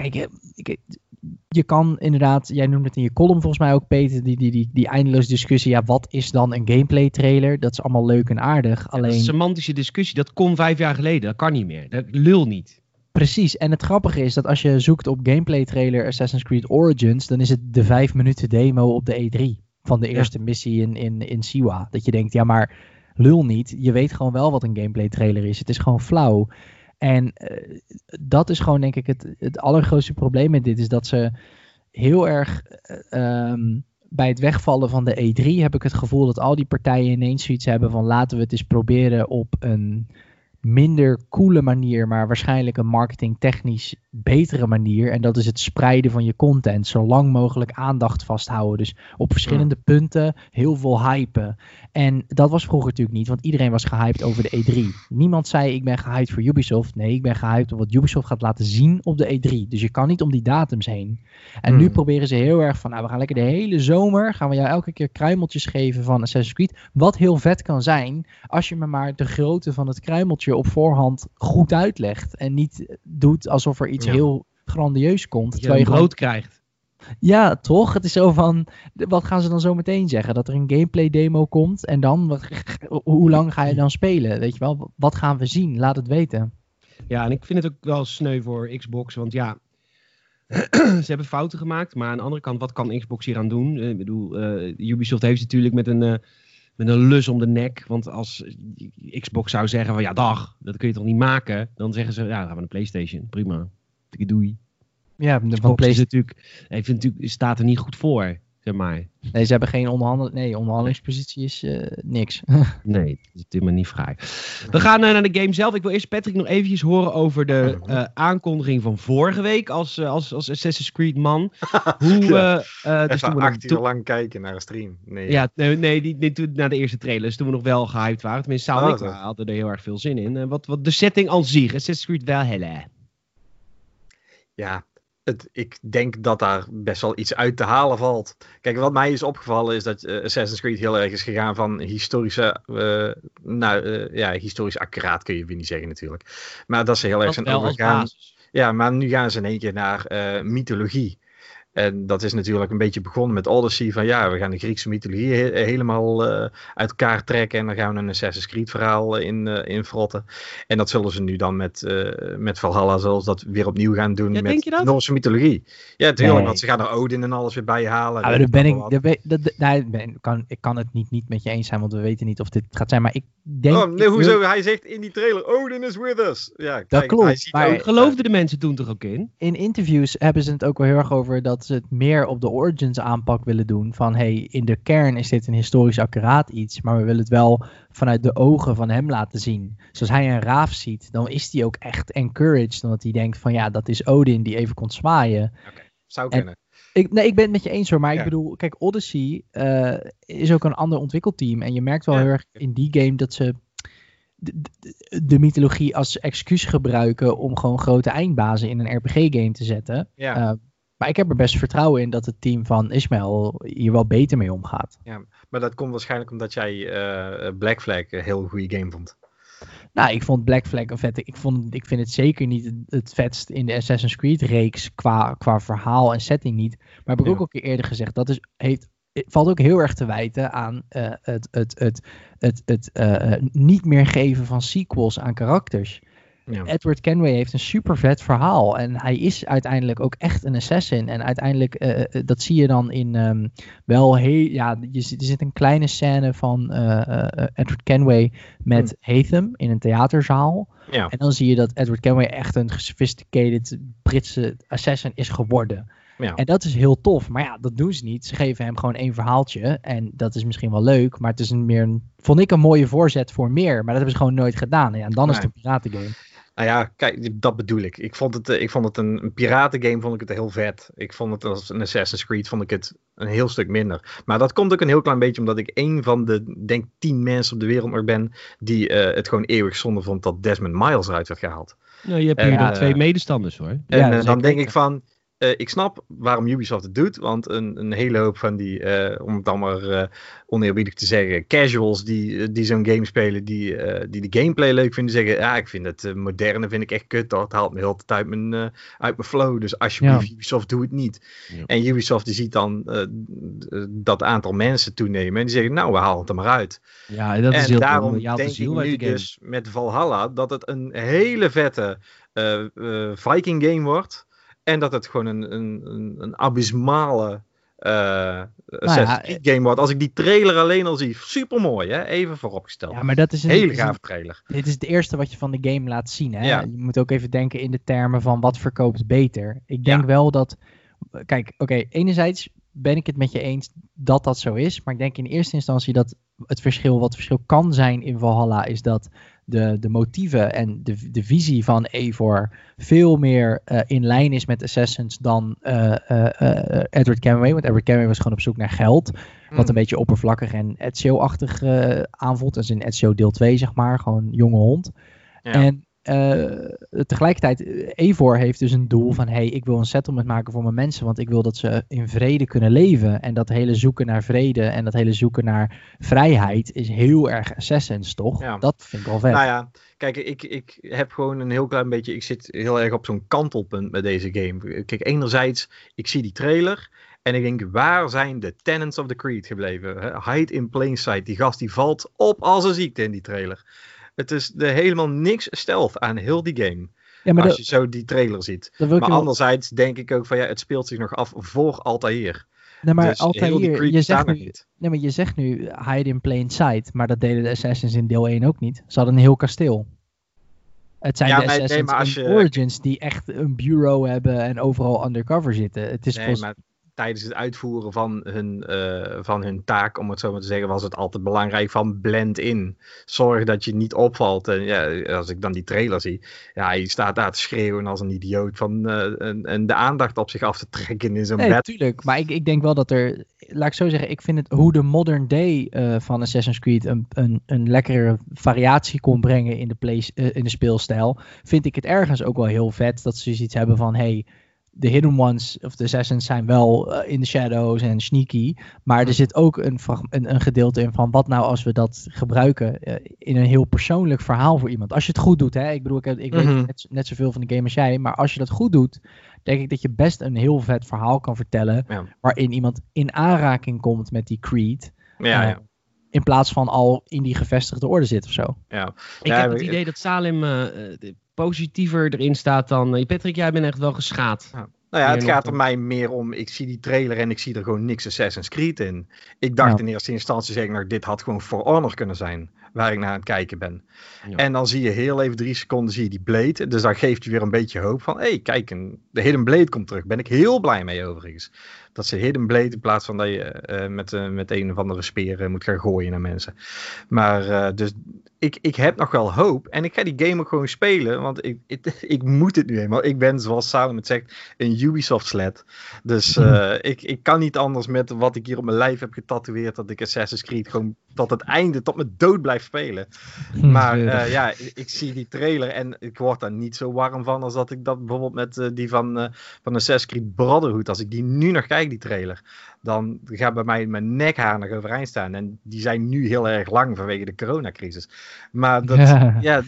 Speaker 2: Kijk, ik- je kan inderdaad, jij noemde het in je column volgens mij ook, Peter, die, die, die, die eindeloze discussie. Ja, wat is dan een gameplay trailer? Dat is allemaal leuk en aardig. Alleen,
Speaker 1: een semantische discussie. Dat kon vijf jaar geleden. Dat kan niet meer. Dat lul niet.
Speaker 2: precies. En het grappige is dat als je zoekt op gameplay trailer Assassin's Creed Origins, dan is het de vijf minuten demo op de E3 van de
Speaker 3: Ja.
Speaker 2: eerste missie in, in, in Siwa. Dat je denkt, ja, maar lul niet. Je weet gewoon wel wat een gameplay trailer is. Het is gewoon flauw. En eh, dat is gewoon, denk ik, het, het allergrootste probleem met dit. Is dat ze heel erg eh, ehm, bij het wegvallen van de E3 heb ik het gevoel dat al die partijen ineens zoiets hebben van laten we het eens proberen op een minder coole manier, maar waarschijnlijk een marketingtechnisch betere manier. En dat is het spreiden van je content. Zo lang mogelijk aandacht vasthouden. Dus op verschillende punten heel veel hypen. En dat was vroeger natuurlijk niet, want iedereen was gehyped over de E3. Niemand zei ik ben gehyped voor Ubisoft. Nee, ik ben gehyped op wat Ubisoft gaat laten zien op de E3. Dus je kan niet om die datums heen. En nu
Speaker 3: Hmm.
Speaker 2: proberen ze heel erg van, nou we gaan lekker de hele zomer, gaan we jou elke keer kruimeltjes geven van Assassin's Creed. Wat heel vet kan zijn, als je me maar de grootte van het kruimeltje op voorhand goed uitlegt. En niet doet alsof er iets
Speaker 3: Ja.
Speaker 2: heel grandieus komt.
Speaker 1: Dat je
Speaker 2: terwijl je gewoon
Speaker 1: krijgt.
Speaker 2: ja, toch? Het is zo van, wat gaan ze dan zo meteen zeggen? Dat er een gameplay demo komt en dan, wat, hoe lang ga je dan spelen? Weet je wel, wat gaan we zien? Laat het weten.
Speaker 1: Ja, en ik vind het ook wel sneu voor Xbox. Want ja, ze hebben fouten gemaakt. Maar aan de andere kant, wat kan Xbox hier aan doen? Eh, Ik bedoel, eh, Ubisoft heeft natuurlijk met een, eh, met een lus om de nek. Want als Xbox zou zeggen van ja, dag, dat kun je toch niet maken? Dan zeggen ze, ja, dan gaan we naar PlayStation. Prima. Doei.
Speaker 2: Ja, de- van
Speaker 1: Xbox is
Speaker 2: PlayStation.
Speaker 1: natuurlijk, heeft natuurlijk, staat er niet goed voor, zeg maar.
Speaker 2: Nee, ze hebben geen onderhandel... Nee, onderhandelingspositie is eh, niks.
Speaker 1: Nee, dat is helemaal niet fraai. We gaan eh, naar de game zelf. Ik wil eerst Patrick nog eventjes horen over de eh, aankondiging van vorige week als, als, als Assassin's Creed man. Hoe,
Speaker 3: Ja.
Speaker 1: eh, eh, dus
Speaker 3: Even
Speaker 1: toen we
Speaker 3: acht uur lang kijken naar een stream. Nee.
Speaker 1: ja, nee, nee, die, die, toen, na de eerste trailers, toen we nog wel gehyped waren. Tenminste, Saal en
Speaker 3: Oh,
Speaker 1: ik hadden er heel erg veel zin in. Wat, wat de setting aan zich, Assassin's Creed Valhalla.
Speaker 3: ja het, ik denk dat daar best wel iets uit te halen valt. Kijk, wat mij is opgevallen is dat eh, Assassin's Creed heel erg is gegaan van historische, eh, nou eh, ja, historisch accuraat kun je weer niet zeggen natuurlijk. Maar dat ze heel erg zijn overgegaan. Ja, maar nu gaan ze in één keer naar mythologie. En dat is natuurlijk een beetje begonnen met Odyssey. Van ja, we gaan de Griekse mythologie he- helemaal eh, uit elkaar trekken. En dan gaan we een Assassin's Creed verhaal in, eh in frotten. En dat zullen ze nu dan met, eh met Valhalla zoals dat weer opnieuw gaan doen.
Speaker 1: Ja,
Speaker 3: met
Speaker 1: denk je dat?
Speaker 3: Noorse mythologie. Ja, natuurlijk.
Speaker 2: Nee.
Speaker 3: Want ze gaan er Odin en alles weer bij halen. Weet
Speaker 2: daar
Speaker 3: ik
Speaker 2: ben ik, daar ben, dat, dat- ik ben- kan, ik kan het niet, niet met je eens zijn, want we weten niet of dit gaat zijn. Maar ik denk...
Speaker 3: Oh, nee,
Speaker 2: ik
Speaker 3: hoezo?
Speaker 2: wil-
Speaker 3: Hij zegt in die trailer, Odin is with us. Ja, kijk,
Speaker 2: klopt,
Speaker 3: hij ziet
Speaker 2: maar-
Speaker 3: ook-
Speaker 1: Geloofden de mensen toen toch ook in?
Speaker 2: in interviews hebben ze het ook wel heel erg over dat ze het meer op de Origins aanpak willen doen. Van hey, in de kern is dit een historisch accuraat iets, maar we willen het wel vanuit de ogen van hem laten zien. Dus als hij een raaf ziet, dan is hij ook echt encouraged. Omdat hij denkt van ja, dat is Odin die even kon zwaaien.
Speaker 3: Zou
Speaker 2: en-
Speaker 3: kunnen.
Speaker 2: Ik, nee, ik ben het met je eens hoor, maar ik bedoel, kijk, Odyssey eh, is ook een ander ontwikkelteam. En je merkt wel
Speaker 3: Ja.
Speaker 2: heel erg in die game dat ze de, de, de mythologie als excuus gebruiken om gewoon grote eindbazen in een RPG-game te zetten.
Speaker 3: Ja.
Speaker 2: Eh, maar ik heb er best vertrouwen in dat het team van Ismail hier wel beter mee omgaat.
Speaker 3: Maar dat komt waarschijnlijk omdat jij eh, Black Flag een heel goede game vond.
Speaker 2: Nou, ik vond Black Flag een vette. Ik, vond, ik vind het zeker niet het, vetst in de Assassin's Creed-reeks qua, qua verhaal en setting niet. Maar heb ik
Speaker 3: Ja.
Speaker 2: ook al keer eerder gezegd, dat is, heeft, het valt ook heel erg te wijten aan eh, het, het, het, het, het eh, eh, niet meer geven van sequels aan karakters.
Speaker 3: Ja.
Speaker 2: Edward Kenway heeft een super vet verhaal. En hij is uiteindelijk ook echt een assassin. En uiteindelijk, eh, eh, dat zie je dan in ehm, wel heel. Ja, je, er zit een kleine scène van eh, eh, Edward Kenway met Hatham in een theaterzaal.
Speaker 3: Ja.
Speaker 2: En dan zie je dat Edward Kenway echt een gesophisticated Britse assassin is geworden.
Speaker 3: Ja.
Speaker 2: En dat is heel tof. Maar ja, dat doen ze niet. Ze geven hem gewoon één verhaaltje. En dat is misschien wel leuk. Maar het is een meer een, vond ik een mooie voorzet voor meer. Maar dat hebben ze gewoon nooit gedaan. Ja, en dan is het een piratengame.
Speaker 3: Nou ja, kijk, dat bedoel ik. Ik vond het, eh, ik vond het een, een piratengame vond ik het heel vet. Ik vond het als een Assassin's Creed vond ik het een heel stuk minder. Maar dat komt ook een heel klein beetje omdat ik een van de, denk tien mensen op de wereld nog ben die eh, het gewoon eeuwig zonde vond dat Desmond Miles eruit werd gehaald.
Speaker 1: Nou, je hebt hier
Speaker 3: eh,
Speaker 1: twee medestanders hoor.
Speaker 3: En
Speaker 2: Ja,
Speaker 3: dan denk ik van, eh, ik snap waarom Ubisoft het doet, want een, een hele hoop van die, eh, om het dan maar eh, oneerbiedig te zeggen, casuals die, die zo'n game spelen, die, die de gameplay leuk vinden, zeggen, ja, ik vind het moderne, vind ik echt kut, dat haalt me heel de tijd uit mijn, uit mijn flow, dus alsjeblieft
Speaker 2: Ja.
Speaker 3: Ubisoft, doe het niet.
Speaker 1: Ja.
Speaker 3: En Ubisoft die ziet dan dat aantal mensen toenemen en die zeggen, nou, we halen het er maar uit.
Speaker 1: Ja, en dat is
Speaker 3: en
Speaker 1: heel
Speaker 3: daarom denk ik
Speaker 1: ziel uit
Speaker 3: nu dus met Valhalla dat het een hele vette Viking game wordt. En dat het gewoon een, een, een, een abysmale eh
Speaker 2: ja,
Speaker 3: Creed game wordt. Als ik die trailer alleen al zie, super mooi hè, even vooropgesteld.
Speaker 2: Ja, maar dat is een,
Speaker 3: hele gave trailer.
Speaker 2: Dit is het eerste wat je van de game laat zien. Hè?
Speaker 3: Ja.
Speaker 2: Je moet ook even denken in de termen van wat verkoopt beter. Ik denk wel dat. Kijk, oké, enerzijds ben ik het met je eens dat dat zo is. Maar ik denk in eerste instantie dat het verschil, wat het verschil kan zijn in Valhalla, is dat de, de motieven en de, de visie van Eivor veel meer eh, in lijn is met Assassins dan eh, eh, Edward Kenway. Want Edward Kenway was gewoon op zoek naar geld. Wat een beetje oppervlakkig en Ezio-achtig aanvoelt. Is in Ezio deel 2, zeg maar. Gewoon jonge hond.
Speaker 3: Ja.
Speaker 2: En tegelijkertijd, eh, Eivor heeft dus een doel van... hey, ik wil een settlement maken voor mijn mensen... want ik wil dat ze in vrede kunnen leven. En dat hele zoeken naar vrede en dat hele zoeken naar vrijheid... is heel erg Assassins, toch?
Speaker 3: Ja.
Speaker 2: Dat vind ik wel vet.
Speaker 3: Nou ja, kijk, ik, ik heb gewoon een heel klein beetje. Ik zit heel erg op zo'n kantelpunt met deze game. Kijk, enerzijds, ik zie die trailer. En ik denk, waar zijn de tenants of the creed gebleven? Hide in plain sight. Die gast die valt op als een ziekte in die trailer. Het is de, helemaal niks stealth aan heel die game.
Speaker 2: ja, maar
Speaker 3: als
Speaker 2: dat,
Speaker 3: je zo die trailer ziet. Maar
Speaker 2: wel-
Speaker 3: anderzijds denk ik ook van ja, het speelt zich nog af voor Altair.
Speaker 2: Nee, maar
Speaker 3: dus creed
Speaker 2: je zegt, nu,
Speaker 3: niet.
Speaker 2: nee, maar je zegt nu hide in plain sight, maar dat deden de Assassins in deel 1 ook niet. Ze hadden een heel kasteel. Het zijn
Speaker 3: Ja,
Speaker 2: de
Speaker 3: nee, nee,
Speaker 2: Assassins
Speaker 3: maar als
Speaker 2: in
Speaker 3: je-
Speaker 2: Origins die echt een bureau hebben en overal undercover zitten. Het is
Speaker 3: Nee, maar tijdens het uitvoeren van hun, eh, van hun taak, om het zo maar te zeggen, was het altijd belangrijk van blend in. Zorg dat je niet opvalt. En ja, als ik dan die trailer zie, ja, hij staat daar te schreeuwen als een idioot van, eh, en, en de aandacht op zich af te trekken in zo'n
Speaker 2: Nee,
Speaker 3: bed.
Speaker 2: natuurlijk. Maar ik, ik denk wel dat er, laat ik zo zeggen, ik vind het hoe de modern day eh, van Assassin's Creed een, een, een lekkere variatie kon brengen in de, play, eh, in de speelstijl, vind ik het ergens ook wel heel vet dat ze zoiets hebben van, hey, de hidden ones of de assassins zijn wel eh, in de shadows en sneaky, maar er zit ook een, een, een gedeelte in van wat nou als we dat gebruiken eh, in een heel persoonlijk verhaal voor iemand. Als je het goed doet, hè. Ik bedoel, ik, heb- ik weet net, net zoveel van de game als jij, maar als je dat goed doet, denk ik dat je best een heel vet verhaal kan vertellen.
Speaker 3: Ja.
Speaker 2: Waarin iemand in aanraking komt met die creed.
Speaker 3: Ja,
Speaker 2: eh,
Speaker 3: ja.
Speaker 2: In plaats van al in die gevestigde orde zit of zo.
Speaker 3: ja.
Speaker 1: Ik
Speaker 3: Ja,
Speaker 1: heb het idee dat Salem eh, positiever erin staat dan... eh, Patrick, jij bent echt wel geschaad.
Speaker 3: Nou ja, het gaat er mij meer om. Ik zie die trailer en ik zie er gewoon niks Assassin's Creed in. Ik dacht
Speaker 2: Ja.
Speaker 3: in eerste instantie, zeg ik, nou, dit had gewoon For Honor kunnen zijn. Waar ik naar aan het kijken ben.
Speaker 1: Ja.
Speaker 3: En dan zie je heel even drie seconden zie je die Blade. Dus dan geeft je weer een beetje hoop van, hé, hey, kijk, een, de Hidden Blade komt terug. Ben ik heel blij mee overigens. Dat ze Hidden Blade in plaats van dat je eh, met, eh, met een of andere speer eh, moet gaan gooien naar mensen. Maar eh, dus ik, ik heb nog wel hoop. En ik ga die game ook gewoon spelen. Want ik, ik, ik moet het nu eenmaal. Ik ben, zoals Salem het zegt, een Ubisoft sled. Dus eh, ik, ik kan niet anders met wat ik hier op mijn lijf heb getatoeëerd. Dat ik Assassin's Creed gewoon tot het einde, tot mijn dood blijf spelen. Maar eh, ja, ik, ik zie die trailer en ik word daar niet zo warm van als dat ik dat bijvoorbeeld met eh, die van, eh van Assassin's Creed Brotherhood. Als ik die nu nog kijk, die trailer, dan gaat bij mij mijn nekhaar nog overeind staan. En die zijn nu heel erg lang vanwege de coronacrisis. Maar dat,
Speaker 2: Ja.
Speaker 3: ja,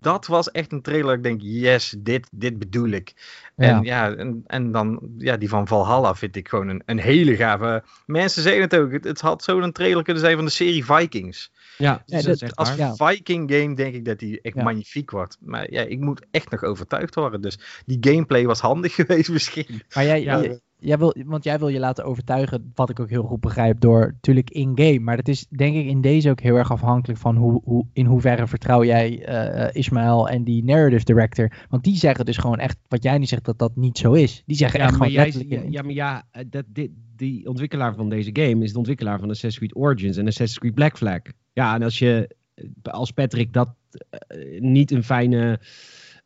Speaker 3: dat was echt een trailer. Ik denk, yes, dit, dit bedoel ik.
Speaker 2: Ja.
Speaker 3: En ja, en, en dan ja, die van Valhalla vind ik gewoon een, een hele gave. Mensen zeggen het ook. Het, het had zo'n trailer kunnen zijn van de serie Vikings.
Speaker 1: Ja,
Speaker 2: Ja,
Speaker 1: dat is echt
Speaker 3: Als
Speaker 1: waar.
Speaker 2: Ja.
Speaker 3: Viking game denk ik dat die echt
Speaker 2: Ja.
Speaker 3: magnifiek wordt. Maar ja, ik moet echt nog overtuigd worden. Dus die gameplay was handig geweest misschien.
Speaker 2: Maar jij,
Speaker 1: Ja.
Speaker 2: jij, jij wil, want jij wil je laten overtuigen, wat ik ook heel goed begrijp, door natuurlijk in-game. Maar dat is denk ik in deze ook heel erg afhankelijk van hoe, hoe, in hoeverre vertrouw jij eh Ismaël en die narrative director. Want die zeggen dus gewoon echt, wat jij nu zegt, dat dat niet zo is. Die zeggen
Speaker 1: Ja,
Speaker 2: echt
Speaker 1: maar,
Speaker 2: gewoon
Speaker 1: jij,
Speaker 2: letterlijk...
Speaker 1: ja, maar ja, eh, dat, dit, die ontwikkelaar van deze game is de ontwikkelaar van Assassin's Creed Origins en Assassin's Creed Black Flag. Ja, en als je eh, als Patrick dat niet een fijne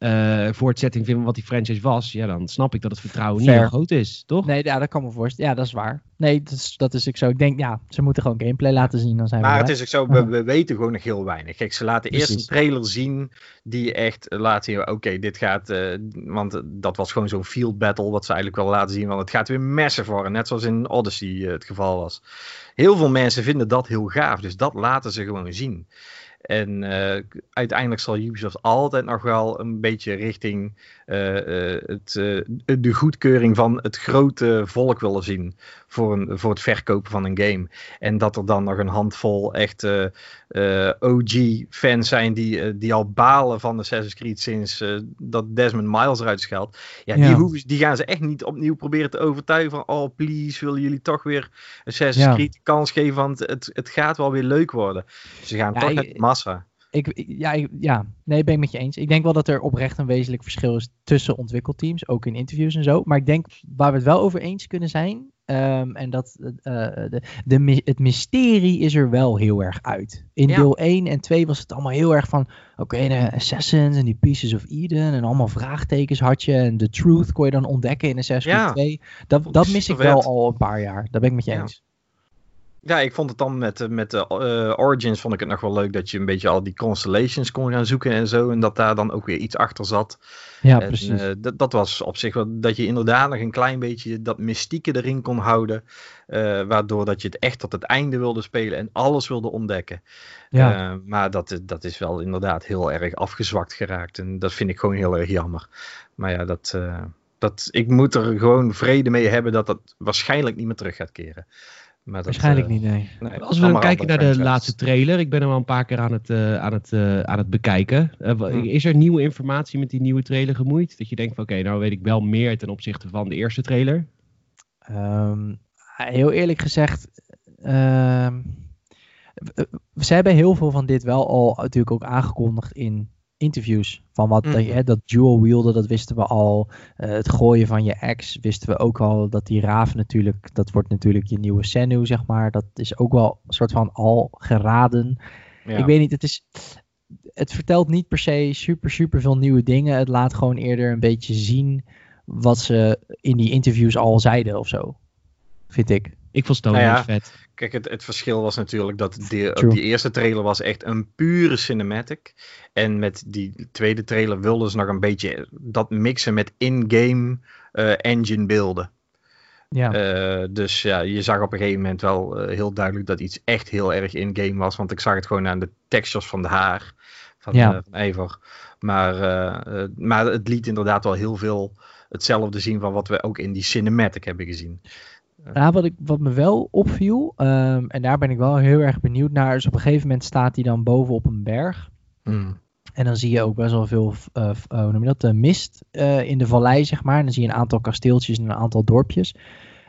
Speaker 1: eh voortzetting vinden van wat die franchise was, ja, dan snap ik dat het vertrouwen niet heel groot is, toch?
Speaker 2: Nee, ja, dat kan me voorstellen. Ja, dat is waar. Nee, dat is, dat is ook zo. Ik denk, ja, ze moeten gewoon gameplay laten zien. Dan zijn we
Speaker 3: Maar het is ook zo, we, we weten gewoon nog heel weinig. Kijk, ze laten eerst een trailer zien die echt laat zien, oké, dit gaat, eh, want dat was gewoon zo'n field battle, wat ze eigenlijk wel laten zien, want het gaat weer massive worden, net zoals in Odyssey eh, het geval was. Heel veel mensen vinden dat heel gaaf, dus dat laten ze gewoon zien. En eh, uiteindelijk zal Ubisoft altijd nog wel een beetje richting eh, eh, het, de goedkeuring van het grote volk willen zien voor, een, voor het verkopen van een game. En dat er dan nog een handvol echte eh, OG-fans zijn die, eh, die al balen van Assassin's Creed sinds eh, dat Desmond Miles eruit gehaald. Ja, Die, hoeven, die gaan ze echt niet opnieuw proberen te overtuigen van oh please, willen jullie toch weer Assassin's
Speaker 2: Ja.
Speaker 3: Creed de kans geven, want het, het gaat wel weer leuk worden. Ze gaan toch
Speaker 2: ik-
Speaker 3: met massa.
Speaker 2: Ik, ik- ja, ik- ja, nee, ben ik met je eens. Ik denk wel dat er oprecht een wezenlijk verschil is tussen ontwikkelteams, ook in interviews en zo. Maar ik denk waar we het wel over eens kunnen zijn, ehm, en dat eh, de, de, my- het mysterie is er wel heel erg uit. In
Speaker 3: Ja.
Speaker 2: deel 1 en 2 was het allemaal heel erg van, oké, de Assassins en die Pieces of Eden en allemaal vraagtekens had je. En de truth kon je dan ontdekken in Assassin's
Speaker 3: Ja.
Speaker 2: Creed 2. Dat, dat mis ik wel al een paar jaar. Daar ben ik met je eens.
Speaker 3: Ja, ik vond het dan met, de- met de eh, Origins vond ik het nog wel leuk dat je een beetje al die constellations kon gaan zoeken en zo. En dat daar dan ook weer iets achter zat.
Speaker 2: Ja,
Speaker 3: En,
Speaker 2: precies.
Speaker 3: eh, dat, dat was op zich wel dat je inderdaad nog een klein beetje dat mystieke erin kon houden. eh, waardoor dat je het echt tot het einde wilde spelen en alles wilde ontdekken.
Speaker 2: ja.
Speaker 3: Eh, maar dat, dat is wel inderdaad heel erg afgezwakt geraakt. En dat vind ik gewoon heel erg jammer. Maar ja, dat, eh, dat, ik moet er gewoon vrede mee hebben dat dat waarschijnlijk niet meer terug gaat keren. Dat,
Speaker 2: Waarschijnlijk
Speaker 3: eh,
Speaker 2: niet, nee.
Speaker 3: nee,
Speaker 1: Als we dan kijken naar de laatste trailer, ik ben hem al een paar keer aan het, eh, aan het, eh, aan het bekijken.
Speaker 3: Hmm.
Speaker 1: Is er nieuwe informatie met die nieuwe trailer gemoeid? Dat je denkt van oké, nou weet ik wel meer ten opzichte van de eerste trailer.
Speaker 2: Ehm, heel eerlijk gezegd, ehm, ze hebben heel veel van dit wel al natuurlijk ook aangekondigd in interviews. Van wat
Speaker 3: Mhm.
Speaker 2: dat, hè, dat dual wielden, dat wisten we al. Eh, het gooien van je ex wisten we ook al. Dat die raaf natuurlijk, dat wordt natuurlijk je nieuwe Senu, zeg maar. Dat is ook wel een soort van al geraden.
Speaker 3: Ja.
Speaker 2: Ik weet niet, het is. Het vertelt niet per se super, super veel nieuwe dingen. Het laat gewoon eerder een beetje zien wat ze in die interviews al zeiden of zo. Vind ik.
Speaker 1: Ik vond Stonehenge
Speaker 3: Nou ja,
Speaker 1: vet.
Speaker 3: Kijk, het, het verschil was natuurlijk dat die,
Speaker 2: True.
Speaker 3: die eerste trailer was echt een pure cinematic. En met die tweede trailer wilden ze nog een beetje dat mixen met in-game eh, engine beelden.
Speaker 2: Ja.
Speaker 3: Eh, dus ja, je zag op een gegeven moment wel eh, heel duidelijk dat iets echt heel erg in-game was. Want ik zag het gewoon aan de textures van de haar van,
Speaker 2: Ja.
Speaker 3: van. Maar, maar het liet inderdaad wel heel veel hetzelfde zien van wat we ook in die cinematic hebben gezien.
Speaker 2: Nou, wat, ik, wat me wel opviel, ehm, en daar ben ik wel heel erg benieuwd naar, is op een gegeven moment staat hij dan boven op een berg.
Speaker 3: Hmm.
Speaker 2: En dan zie je ook best wel veel, eh, hoe noem je dat, eh, mist in de vallei, zeg maar. En dan zie je een aantal kasteeltjes en een aantal dorpjes.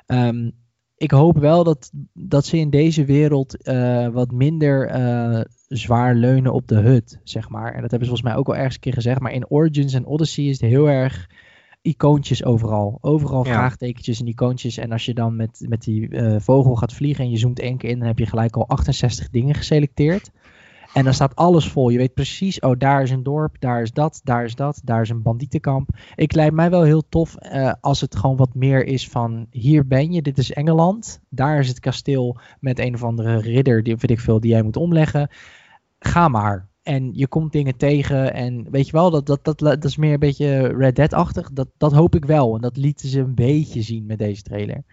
Speaker 2: Ehm, ik hoop wel dat, dat ze in deze wereld wat minder zwaar leunen op de hut, zeg maar. En dat hebben ze volgens mij ook al ergens een keer gezegd. Maar in Origins en Odyssey is het heel erg icoontjes overal. Overal
Speaker 3: Ja.
Speaker 2: vraagtekentjes en icoontjes. En als je dan met, met die eh, vogel gaat vliegen en je zoomt één keer in, dan heb je gelijk al 68 dingen geselecteerd. En dan staat alles vol. Je weet precies, oh, daar is een dorp, daar is dat, daar is dat, daar is een bandietenkamp. Ik lijkt mij wel heel tof eh, als het gewoon wat meer is van, hier ben je, dit is Engeland. Daar is het kasteel met een of andere ridder, die weet ik veel, die jij moet omleggen. Ga maar. En je komt dingen tegen en weet je wel, dat, dat, dat, dat is meer een beetje Red Dead-achtig. Dat, dat hoop ik wel. En dat lieten ze een beetje zien met deze trailer.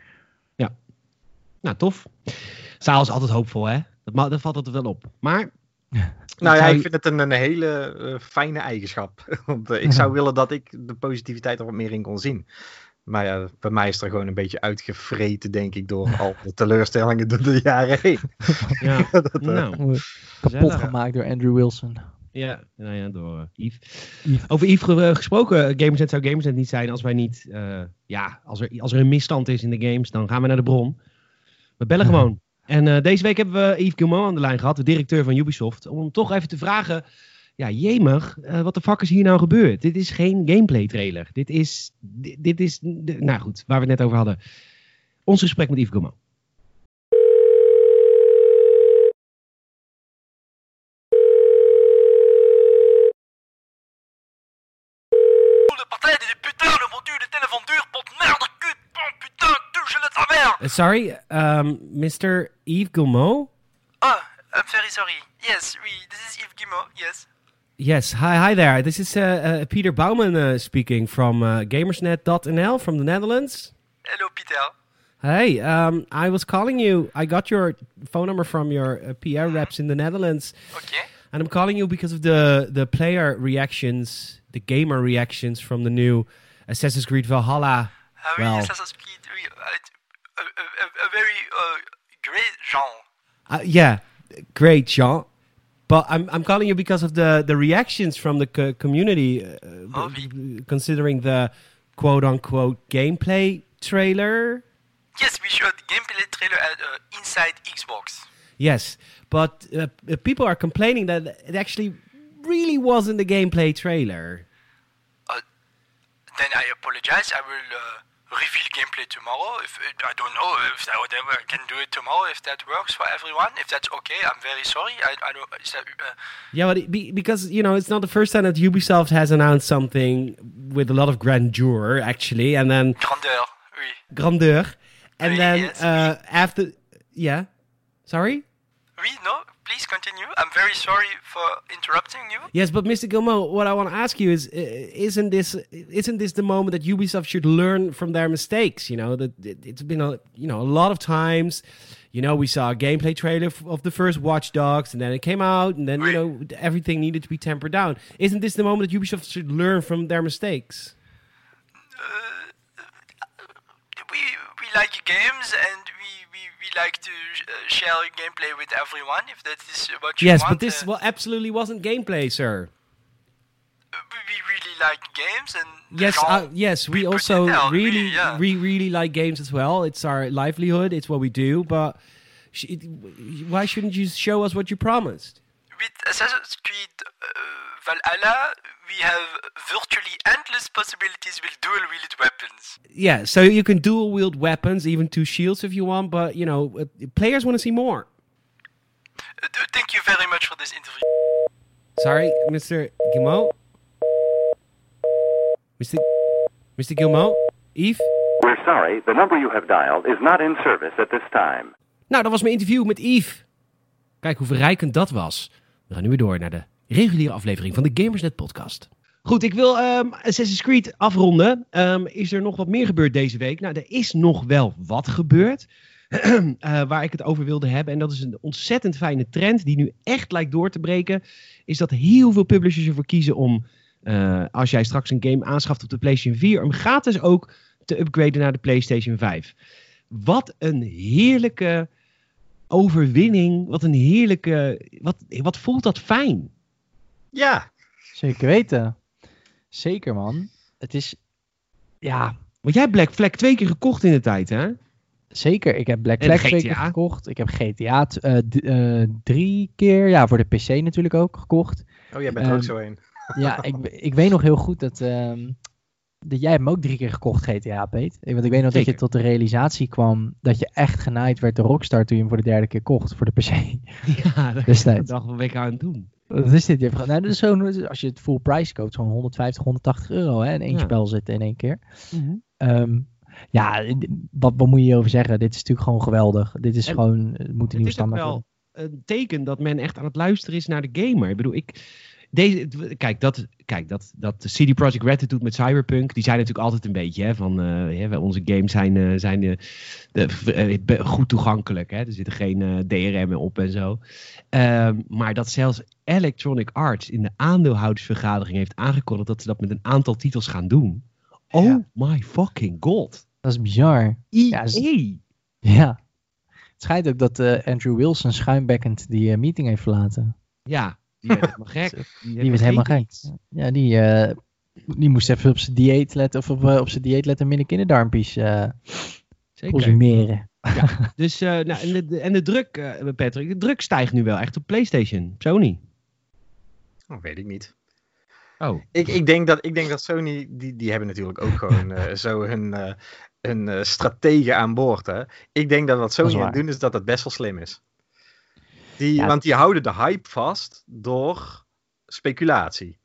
Speaker 1: Nou, tof. Saal is altijd hoopvol, hè? Dat, dat valt altijd wel op. Maar...
Speaker 3: Nou ja, ik vind het een, een hele eh, fijne eigenschap. Want eh, ik zou willen dat ik de positiviteit er wat meer in kon zien. Maar ja, bij mij is er gewoon een beetje uitgevreten, denk ik, door al de teleurstellingen door de jaren heen.
Speaker 1: Ja,
Speaker 3: Dat, eh,
Speaker 1: nou,
Speaker 2: Kapot gemaakt door Andrew Wilson.
Speaker 1: Ja, nou ja, door eh, Yves.
Speaker 2: Yves.
Speaker 1: Over Yves eh, gesproken, Gamersnet zou Gamersnet niet zijn als wij niet... eh, ja, als er, als er een misstand is in de games, dan gaan we naar de bron. We bellen gewoon. En eh, deze week hebben we Yves Guillemot aan de lijn gehad, de directeur van Ubisoft. Om hem toch even te vragen ja, jemig, eh, wat de fuck is hier nou gebeurd? Dit is geen gameplay trailer. Dit is, dit, is, nou goed, waar we het net over hadden. Ons gesprek met Yves Gourmand. Eh, sorry, ehm, um, Mr. Yves Guillemot?
Speaker 9: Oh, I'm very sorry. Yes, oui, this is Yves Guillemot, yes.
Speaker 1: Yes, hi, hi there. This is uh, uh, Peter Bauman uh, speaking from uh, Gamersnet.nl from the Netherlands.
Speaker 9: Hello, Peter.
Speaker 1: Hey, um, I was calling you. I got your phone number from your uh, PR reps in the Netherlands.
Speaker 9: Okay.
Speaker 1: And I'm calling you because of the, the player reactions, the gamer reactions from the new Assassin's Creed Valhalla.
Speaker 9: Ah
Speaker 1: Well.
Speaker 9: Assassin's Creed, a, a, a, a very uh, great genre.
Speaker 1: Uh, yeah, great, Jean. But I'm I'm calling you because of the the reactions from the co- community, uh,
Speaker 9: Oh,
Speaker 1: considering the quote unquote gameplay trailer.
Speaker 9: Yes, we showed the gameplay trailer at uh, Inside Xbox.
Speaker 1: Yes, but uh, uh, people are complaining that it actually really wasn't a gameplay trailer.
Speaker 9: Then I apologize. I will uh, reveal gameplay tomorrow. If I don't know if that whatever I can do it tomorrow. If that works for everyone, if that's okay, I'm very sorry. I, I don't. That, uh,
Speaker 1: Yeah, but be, because you know it's not the first time that Ubisoft has announced something with a lot of grandeur, actually, and then
Speaker 9: grandeur, oui.
Speaker 1: grandeur, and
Speaker 9: Oui,
Speaker 1: then
Speaker 9: yes,
Speaker 1: uh, after, yeah, sorry.
Speaker 9: Oui, no, please continue. I'm very sorry for interrupting you.
Speaker 1: Yes, but Mr. Gilmo, what I want to ask you is, uh, isn't this isn't this the moment that Ubisoft should learn from their mistakes? You know that it, it's been a you know a lot of times. You know, we saw a gameplay trailer f- of the first Watch Dogs, and then it came out, and then you know everything needed to be tempered down. Isn't this the moment that Ubisoft should learn from their mistakes?
Speaker 9: We we like games and like to uh, share gameplay with everyone. If that is what you
Speaker 1: yes,
Speaker 9: want.
Speaker 1: Yes, but this
Speaker 9: uh,
Speaker 1: well absolutely wasn't gameplay, sir.
Speaker 9: we, we really like games and
Speaker 1: Yes, uh, yes, we also
Speaker 9: out,
Speaker 1: really,
Speaker 9: really, yeah.
Speaker 1: we really like games as well. It's our livelihood. It's what we do. But sh- why shouldn't you show us what you promised?
Speaker 9: with Assassin's Creed uh, Valhalla, we have virtually endless possibilities with dual-wielded weapons.
Speaker 1: Yeah, so you can dual wield weapons, even two shields if you want. But you know, uh, players want to see more.
Speaker 9: Uh, thank you very much for this interview.
Speaker 1: Sorry, Mr. Guillemot. Mr. Mr. Guillemot, Yves.
Speaker 10: We're sorry, the number you have dialed is not in service at this time.
Speaker 1: Nou, dat was mijn interview met Yves. Kijk hoe verrijkend dat was. We gaan nu weer door naar de reguliere aflevering van de Gamersnet podcast. Goed, ik wil ehm, Assassin's Creed afronden. Ehm, is er nog wat meer gebeurd deze week? Nou, er is nog wel wat gebeurd. eh, waar ik het over wilde hebben. En dat is een ontzettend fijne trend die nu echt lijkt door te breken. Is dat heel veel publishers ervoor kiezen om, eh, als jij straks een game aanschaft op de PlayStation 4, hem gratis ook te upgraden naar de PlayStation 5. Wat een heerlijke overwinning. Wat een heerlijke. Wat, wat voelt dat fijn?
Speaker 3: Ja.
Speaker 2: Zeker weten. Zeker, man. Het is... Ja,
Speaker 1: Want jij hebt Black Flag twee keer gekocht in de tijd, hè?
Speaker 2: zeker. Ik heb Black Flag twee keer gekocht. Ik heb GTA eh, eh, drie keer, ja, voor de PC natuurlijk ook gekocht.
Speaker 3: Oh, jij bent er ook
Speaker 2: Ehm,
Speaker 3: zo een.
Speaker 2: Ja, ik, ik weet nog heel goed dat, ehm, dat jij hebt hem ook drie keer gekocht, GTA, Peet. Want ik weet nog dat je tot de realisatie kwam dat je echt genaaid werd door Rockstar toen je hem voor de derde keer kocht, voor de PC.
Speaker 1: Ja, dat
Speaker 2: Destijds.
Speaker 1: dacht wat ben ik aan het doen?
Speaker 2: Wat is dit? Je hebt nou, dat is zo, als je het full price koopt, zo'n 150, 180 euro hè, in één
Speaker 1: Ja.
Speaker 2: spel zitten in één keer. Ehm, ja, wat, wat moet je hierover zeggen? Dit is natuurlijk gewoon geweldig. Dit is
Speaker 1: En
Speaker 2: gewoon, het moet een
Speaker 1: Het
Speaker 2: nieuwe
Speaker 1: is ook
Speaker 2: standaard
Speaker 1: wel een teken dat men echt aan het luisteren is naar de gamer. Ik bedoel, ik. Deze, kijk, dat, kijk dat, dat CD Projekt Red het doet met Cyberpunk. Die zijn natuurlijk altijd een beetje hè, van. hè, onze games zijn, eh, zijn eh, de, goed toegankelijk. Hè? Er zitten geen DRM op en zo. Ehm, maar dat zelfs Electronic Arts in de aandeelhoudersvergadering heeft aangekondigd dat ze dat met een aantal titels gaan doen. Oh
Speaker 2: Ja.
Speaker 1: my fucking god.
Speaker 2: Dat is bizar.
Speaker 1: EA.
Speaker 2: Ja. Het schijnt ook dat Andrew Wilson schuimbekkend die meeting heeft verlaten.
Speaker 1: Ja, die werd helemaal gek.
Speaker 2: Die was helemaal gek. Ja, die, eh, die moest even op zijn dieet letten, of op, eh, op zijn dieet letten minder kinderdarmpjes eh
Speaker 1: Zeker.
Speaker 2: consumeren.
Speaker 1: Dus, eh, nou, en, de, en de druk, eh, Patrick, de druk stijgt nu wel echt op PlayStation, Sony.
Speaker 3: Oh, weet ik niet.
Speaker 1: Oh.
Speaker 3: Ik, ik, denk dat, ik denk dat Sony, die, die hebben natuurlijk ook gewoon eh, zo hun, eh hun eh, strategen aan boord. Hè? Ik denk dat wat Sony aan doen is dat het best wel slim is. Die,
Speaker 2: Ja.
Speaker 3: Want die houden de hype vast door speculatie.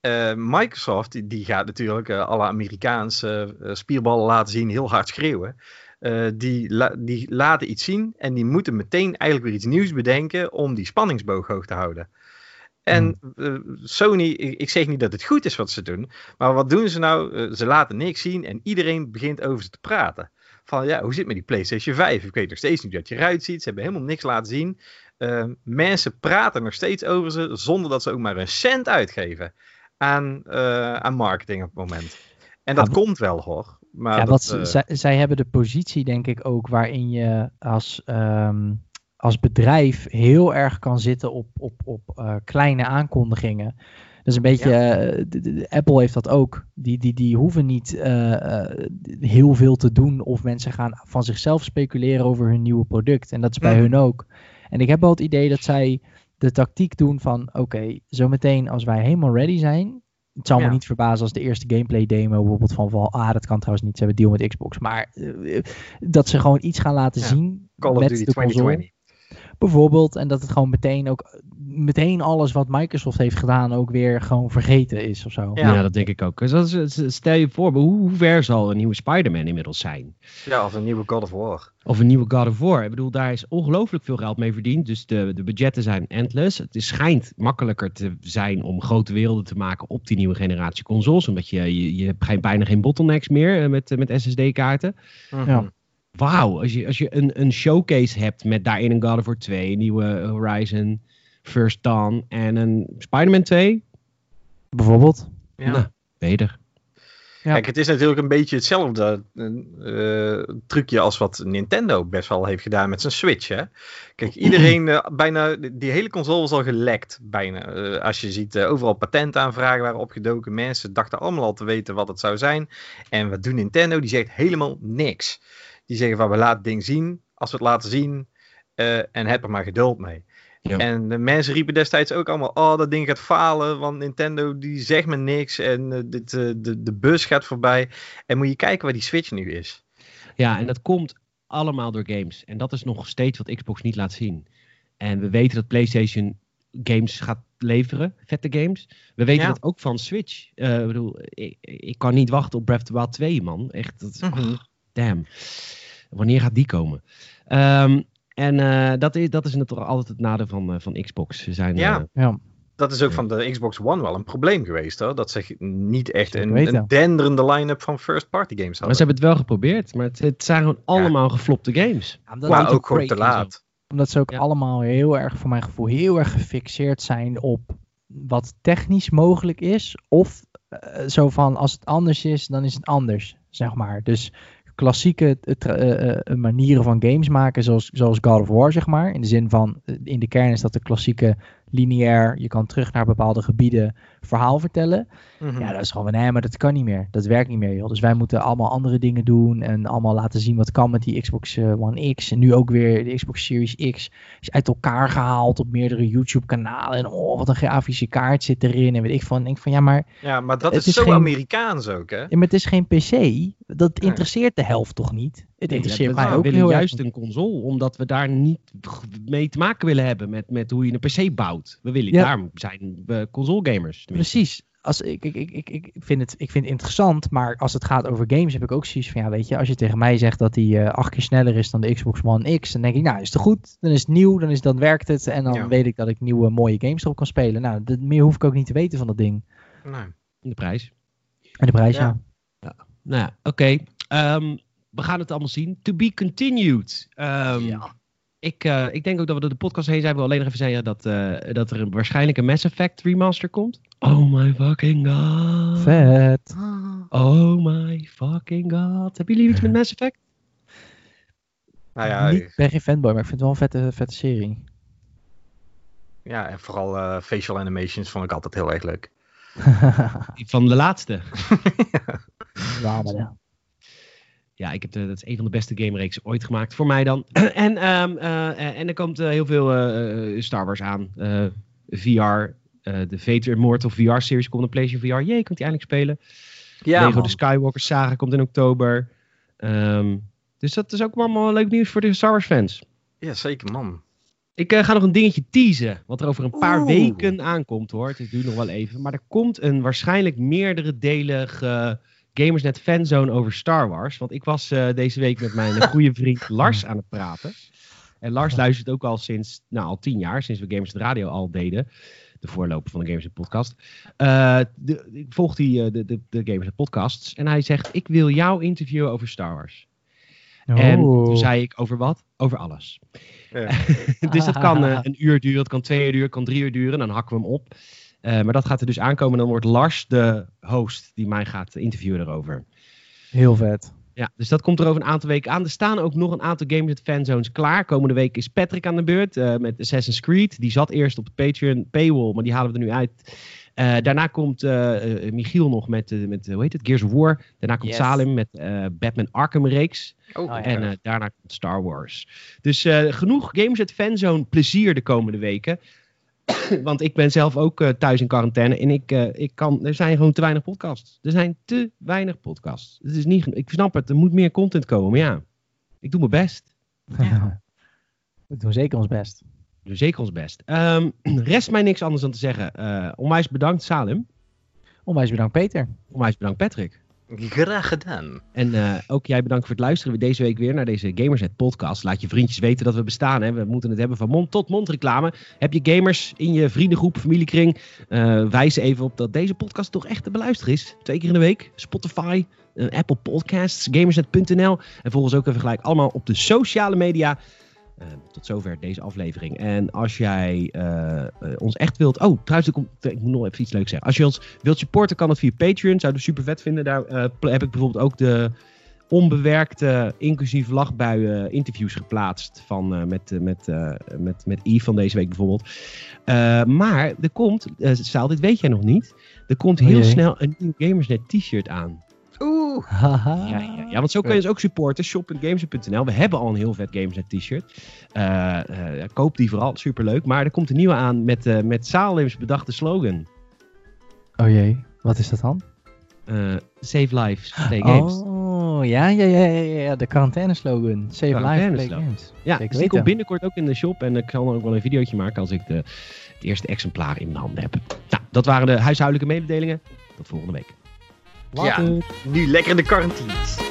Speaker 3: Eh, Microsoft die, die gaat natuurlijk eh, alle Amerikaanse eh, spierballen laten zien, heel hard schreeuwen. die, la- die laten iets zien en die moeten meteen eigenlijk weer iets nieuws bedenken om die spanningsboog hoog te houden. En eh, Sony, ik, zeg niet dat het goed is wat ze doen, maar wat doen ze nou? Ze laten niks zien en iedereen begint over ze te praten. Van ja, hoe zit het met die PlayStation 5? Ik weet nog steeds niet dat je eruit ziet. Ze hebben helemaal niks laten zien. Eh, mensen praten nog steeds over ze zonder dat ze ook maar een cent uitgeven aan, eh, aan marketing op het moment. En dat
Speaker 2: Ja,
Speaker 3: komt wel hoor. Maar
Speaker 2: ja,
Speaker 3: dat,
Speaker 2: wat, ze-
Speaker 3: eh,
Speaker 2: zij, zij hebben de positie, denk ik, ook waarin je als, ehm, als bedrijf heel erg kan zitten op, op, op eh, kleine aankondigingen. Dat is een beetje, eh, Apple heeft dat ook. Die, die, die hoeven niet eh, eh, heel veel te doen of mensen gaan van zichzelf speculeren over hun nieuwe product. En dat is bij
Speaker 3: Mhm.
Speaker 2: hun ook. En ik heb wel het idee dat zij de tactiek doen van, oké, zometeen als wij helemaal ready zijn, het zal me
Speaker 3: Ja.
Speaker 2: niet verbazen als de eerste gameplay demo bijvoorbeeld van Val. Ah, dat kan trouwens niet. Ze hebben deal met Xbox. Maar dat ze gewoon iets gaan laten
Speaker 3: Ja.
Speaker 2: zien
Speaker 3: Call of
Speaker 2: met
Speaker 3: Duty
Speaker 2: de console.
Speaker 3: 2020.
Speaker 2: Bijvoorbeeld. En dat het gewoon meteen ook meteen alles wat Microsoft heeft gedaan ook weer gewoon vergeten is of zo.
Speaker 1: Ja, dat denk ik ook. Dus dat is- stel je voor, hoe ver zal een nieuwe Spider-Man inmiddels zijn?
Speaker 3: Ja, of een nieuwe God of War.
Speaker 1: Of een nieuwe God of War. Ik bedoel, daar is ongelooflijk veel geld mee verdiend. Dus de, de budgetten zijn endless. Het is, schijnt makkelijker te zijn om grote werelden te maken op die nieuwe generatie consoles. Omdat je, je, je hebt geen, bijna geen bottlenecks meer eh, met, eh, met SSD-kaarten.
Speaker 3: Mhm.
Speaker 2: Ja.
Speaker 1: Wauw, als je, als je een, een showcase hebt met daarin een God of War 2, een nieuwe Horizon, First Dawn en een Spider-Man 2.
Speaker 2: Bijvoorbeeld.
Speaker 3: Ja.
Speaker 1: Nou, beter.
Speaker 2: Ja.
Speaker 3: Kijk, het is natuurlijk een beetje hetzelfde eh, trucje als wat Nintendo best wel heeft gedaan met zijn Switch. Hè? Kijk, iedereen, eh, bijna, die hele console was al gelekt. Bijna. Eh, als je ziet, eh, overal patentaanvragen waren opgedoken. Mensen dachten allemaal al te weten wat het zou zijn. En wat doet Nintendo? Die zegt helemaal niks. Die zeggen van, we laten het ding zien. Als we het laten zien, eh, en heb er maar geduld mee.
Speaker 1: Ja.
Speaker 3: En de mensen riepen destijds ook allemaal: Oh, dat ding gaat falen, want Nintendo die zegt me niks. En eh, dit, eh, de, de bus gaat voorbij. En moet je kijken waar die Switch nu is.
Speaker 1: Ja, en dat komt allemaal door games. En dat is nog steeds wat Xbox niet laat zien. En we weten dat PlayStation games gaat leveren, vette games. We weten
Speaker 3: Ja.
Speaker 1: dat ook van Switch. Ik bedoel, ik, ik kan niet wachten op Breath of the Wild 2, man. Echt, dat is,
Speaker 3: Mhm.
Speaker 1: ach, damn. Wanneer gaat die komen? Ehm, en eh, dat, is, dat is natuurlijk altijd het nadeel van, eh, van Xbox. Ze zijn,
Speaker 3: Ja.
Speaker 1: eh,
Speaker 2: Ja.
Speaker 3: Dat is ook van de Xbox One wel een probleem geweest hoor. Dat ze niet echt een, een denderende line-up van first-party games
Speaker 1: maar
Speaker 3: hadden.
Speaker 1: ze hebben het wel geprobeerd. Maar het, het zijn gewoon allemaal geflopte games.
Speaker 2: Ja, omdat
Speaker 3: maar ook gewoon te laat.
Speaker 2: Omdat ze ook
Speaker 1: Ja.
Speaker 2: allemaal heel erg, voor mijn gevoel, heel erg gefixeerd zijn op wat technisch mogelijk is. Of zo van, als het anders is, dan is het anders, zeg maar. Dus klassieke eh, eh, eh, manieren van games maken, zoals, zoals God of War, zeg maar. In de zin van, in de kern is dat de klassieke lineair, je kan terug naar bepaalde gebieden verhaal vertellen.
Speaker 3: Mhm.
Speaker 2: Ja, dat is gewoon nee, maar dat kan niet meer. Dat werkt niet meer, joh. Dus wij moeten allemaal andere dingen doen en allemaal laten zien wat kan met die Xbox eh, One X. En nu ook weer de Xbox Series X is uit elkaar gehaald op meerdere YouTube-kanalen. En oh, wat een grafische kaart zit erin. En weet ik van, denk van, ja, maar,
Speaker 3: Ja, maar dat is,
Speaker 2: is
Speaker 3: zo
Speaker 2: geen-
Speaker 3: Amerikaans ook hè.
Speaker 2: ja, maar het is geen PC. Dat
Speaker 3: Nee.
Speaker 2: interesseert de helft toch niet? Het interesseert
Speaker 1: we
Speaker 2: mij ook
Speaker 1: willen
Speaker 2: heel
Speaker 1: juist een console, omdat we daar niet mee te maken willen hebben met, met hoe je een PC bouwt. We willen,
Speaker 2: Ja.
Speaker 1: daarom zijn we console gamers.
Speaker 2: Precies. Als, ik, ik, ik, ik, ik, vind het, ik vind het interessant, maar als het gaat over games heb ik ook zoiets van, ja weet je, als je tegen mij zegt dat die eh, acht keer sneller is dan de Xbox One X, dan denk ik, nou is het goed, dan is het nieuw, dan, is, dan werkt het en dan
Speaker 3: Ja.
Speaker 2: weet ik dat ik nieuwe mooie games erop kan spelen. Nou, dat, meer hoef ik ook niet te weten van dat ding.
Speaker 3: Nee.
Speaker 1: De prijs.
Speaker 2: En de prijs,
Speaker 3: Ja.
Speaker 2: ja.
Speaker 1: Nou, ja, oké. Ehm, we gaan het allemaal zien. To be continued. Ehm, ik, eh, ik denk ook dat we door de podcast heen zijn. Wil alleen nog even zeggen dat, eh, dat er een, waarschijnlijk een Mass Effect remaster komt. Oh my fucking god.
Speaker 2: Vet.
Speaker 1: Oh my fucking god. Hebben jullie iets met Mass Effect?
Speaker 3: Nou ja,
Speaker 2: Niet, ik ben geen fanboy, maar ik vind het wel een vette, vette serie.
Speaker 3: ja, en vooral eh, facial animations vond ik altijd heel erg leuk.
Speaker 1: Van de laatste.
Speaker 2: Ja, maar ja.
Speaker 1: Ja, ik heb de, dat is een van de beste gamereeksen ooit gemaakt. Voor mij dan. en, ehm, eh, en er komt eh, heel veel eh, Star Wars aan. Eh, VR. eh, de Vader Immortal VR-series komt op PlayStation VR. Jee, kunt die eindelijk spelen.
Speaker 3: Ja,
Speaker 1: Lego de Skywalker Saga komt in oktober. Ehm, dus dat is ook allemaal leuk nieuws voor de Star Wars fans.
Speaker 3: ja, zeker man.
Speaker 1: Ik eh, ga nog een dingetje teasen. Wat er over een paar
Speaker 3: Oeh.
Speaker 1: weken aankomt hoor. Het duurt nog wel even. Maar er komt een waarschijnlijk meerdere delige Gamersnet fanzone over Star Wars. Want ik was eh, deze week met mijn goede vriend Lars aan het praten. En Lars luistert ook al sinds, nou al tien jaar, sinds we Gamersnet Radio al deden. De voorloper van de Gamersnet podcast. Eh, de, ik volg die, eh, de, de, de Gamersnet podcasts. En hij zegt, ik wil jou interviewen over Star Wars. En
Speaker 2: Oh.
Speaker 1: toen zei ik, over wat? Over alles. dus dat kan eh, een uur duren, het kan twee uur duren, het kan drie uur duren. Dan hakken we hem op. Eh, maar dat gaat er dus aankomen. Dan wordt Lars de host die mij gaat interviewen erover.
Speaker 2: Heel vet.
Speaker 1: Ja, dus dat komt er over een aantal weken aan. Er staan ook nog een aantal Games at Fanzones klaar. Komende week is Patrick aan de beurt eh, met Assassin's Creed. Die zat eerst op de Patreon paywall, maar die halen we er nu uit. Eh, daarna komt Michiel nog met, met hoe heet het, Gears of War. Daarna komt
Speaker 2: Yes.
Speaker 1: Salim met eh, Batman Arkham reeks.
Speaker 3: Oh.
Speaker 1: En eh, daarna komt Star Wars. Dus eh, genoeg Games at Fanzone plezier de komende weken. Want ik ben zelf ook eh, thuis in quarantaine. En ik, eh, ik kan, er zijn gewoon te weinig podcasts. Er zijn te weinig podcasts. Het is niet, ik snap het, er moet meer content komen. Maar ja, ik doe mijn best.
Speaker 2: We doen zeker ons best.
Speaker 1: We doen zeker ons best. Ehm, rest mij niks anders dan te zeggen. Eh onwijs bedankt Salim.
Speaker 2: Onwijs bedankt Peter.
Speaker 1: Onwijs bedankt Patrick.
Speaker 3: Graag gedaan.
Speaker 1: En eh, ook jij bedankt voor het luisteren deze week weer naar deze Gamersnet podcast. Laat je vriendjes weten dat we bestaan. Hè. We moeten het hebben van mond tot mond reclame. Heb je gamers in je vriendengroep, familiekring? eh wijs even op dat deze podcast toch echt te beluisteren is. Twee keer in de week. Spotify, eh, Apple Podcasts, gamersnet.nl. En volg ons ook even gelijk allemaal op de sociale media. Eh, tot zover deze aflevering. En als jij eh, eh, ons echt wilt. Oh, trouwens, ik moet nog even iets leuks zeggen. Als je ons wilt supporten, kan het via Patreon. Zouden we super vet vinden. Daar eh, heb ik bijvoorbeeld ook de onbewerkte, inclusief lachbuien interviews geplaatst. Van, met, met, met, met Yves van deze week bijvoorbeeld. Maar er komt, Saal, dit weet jij nog niet. Er komt
Speaker 2: Oh
Speaker 1: heel snel een nieuw Gamersnet t-shirt aan.
Speaker 2: Haha.
Speaker 1: Ja, ja, ja, want zo kun je ons ook supporten. Shop.games.nl. We hebben al een heel vet Gamersnet t-shirt. Eh, eh, koop die vooral, superleuk. Maar er komt een nieuwe aan met, eh met Salim's bedachte slogan.
Speaker 2: Oh jee, wat is dat dan?
Speaker 1: Save lives, play games.
Speaker 2: Oh, ja, ja, ja, ja, ja, de quarantaine slogan. Save life, play
Speaker 1: Quarantaine-slogan.
Speaker 2: games.
Speaker 1: Ja,
Speaker 2: Zeker
Speaker 1: dus die komt binnenkort ook in de shop. En ik zal er ook wel een videootje maken als ik de, het eerste exemplaar in mijn handen heb. Nou, dat waren de huishoudelijke mededelingen. Tot volgende week.
Speaker 3: Ja, nu lekker in de quarantines.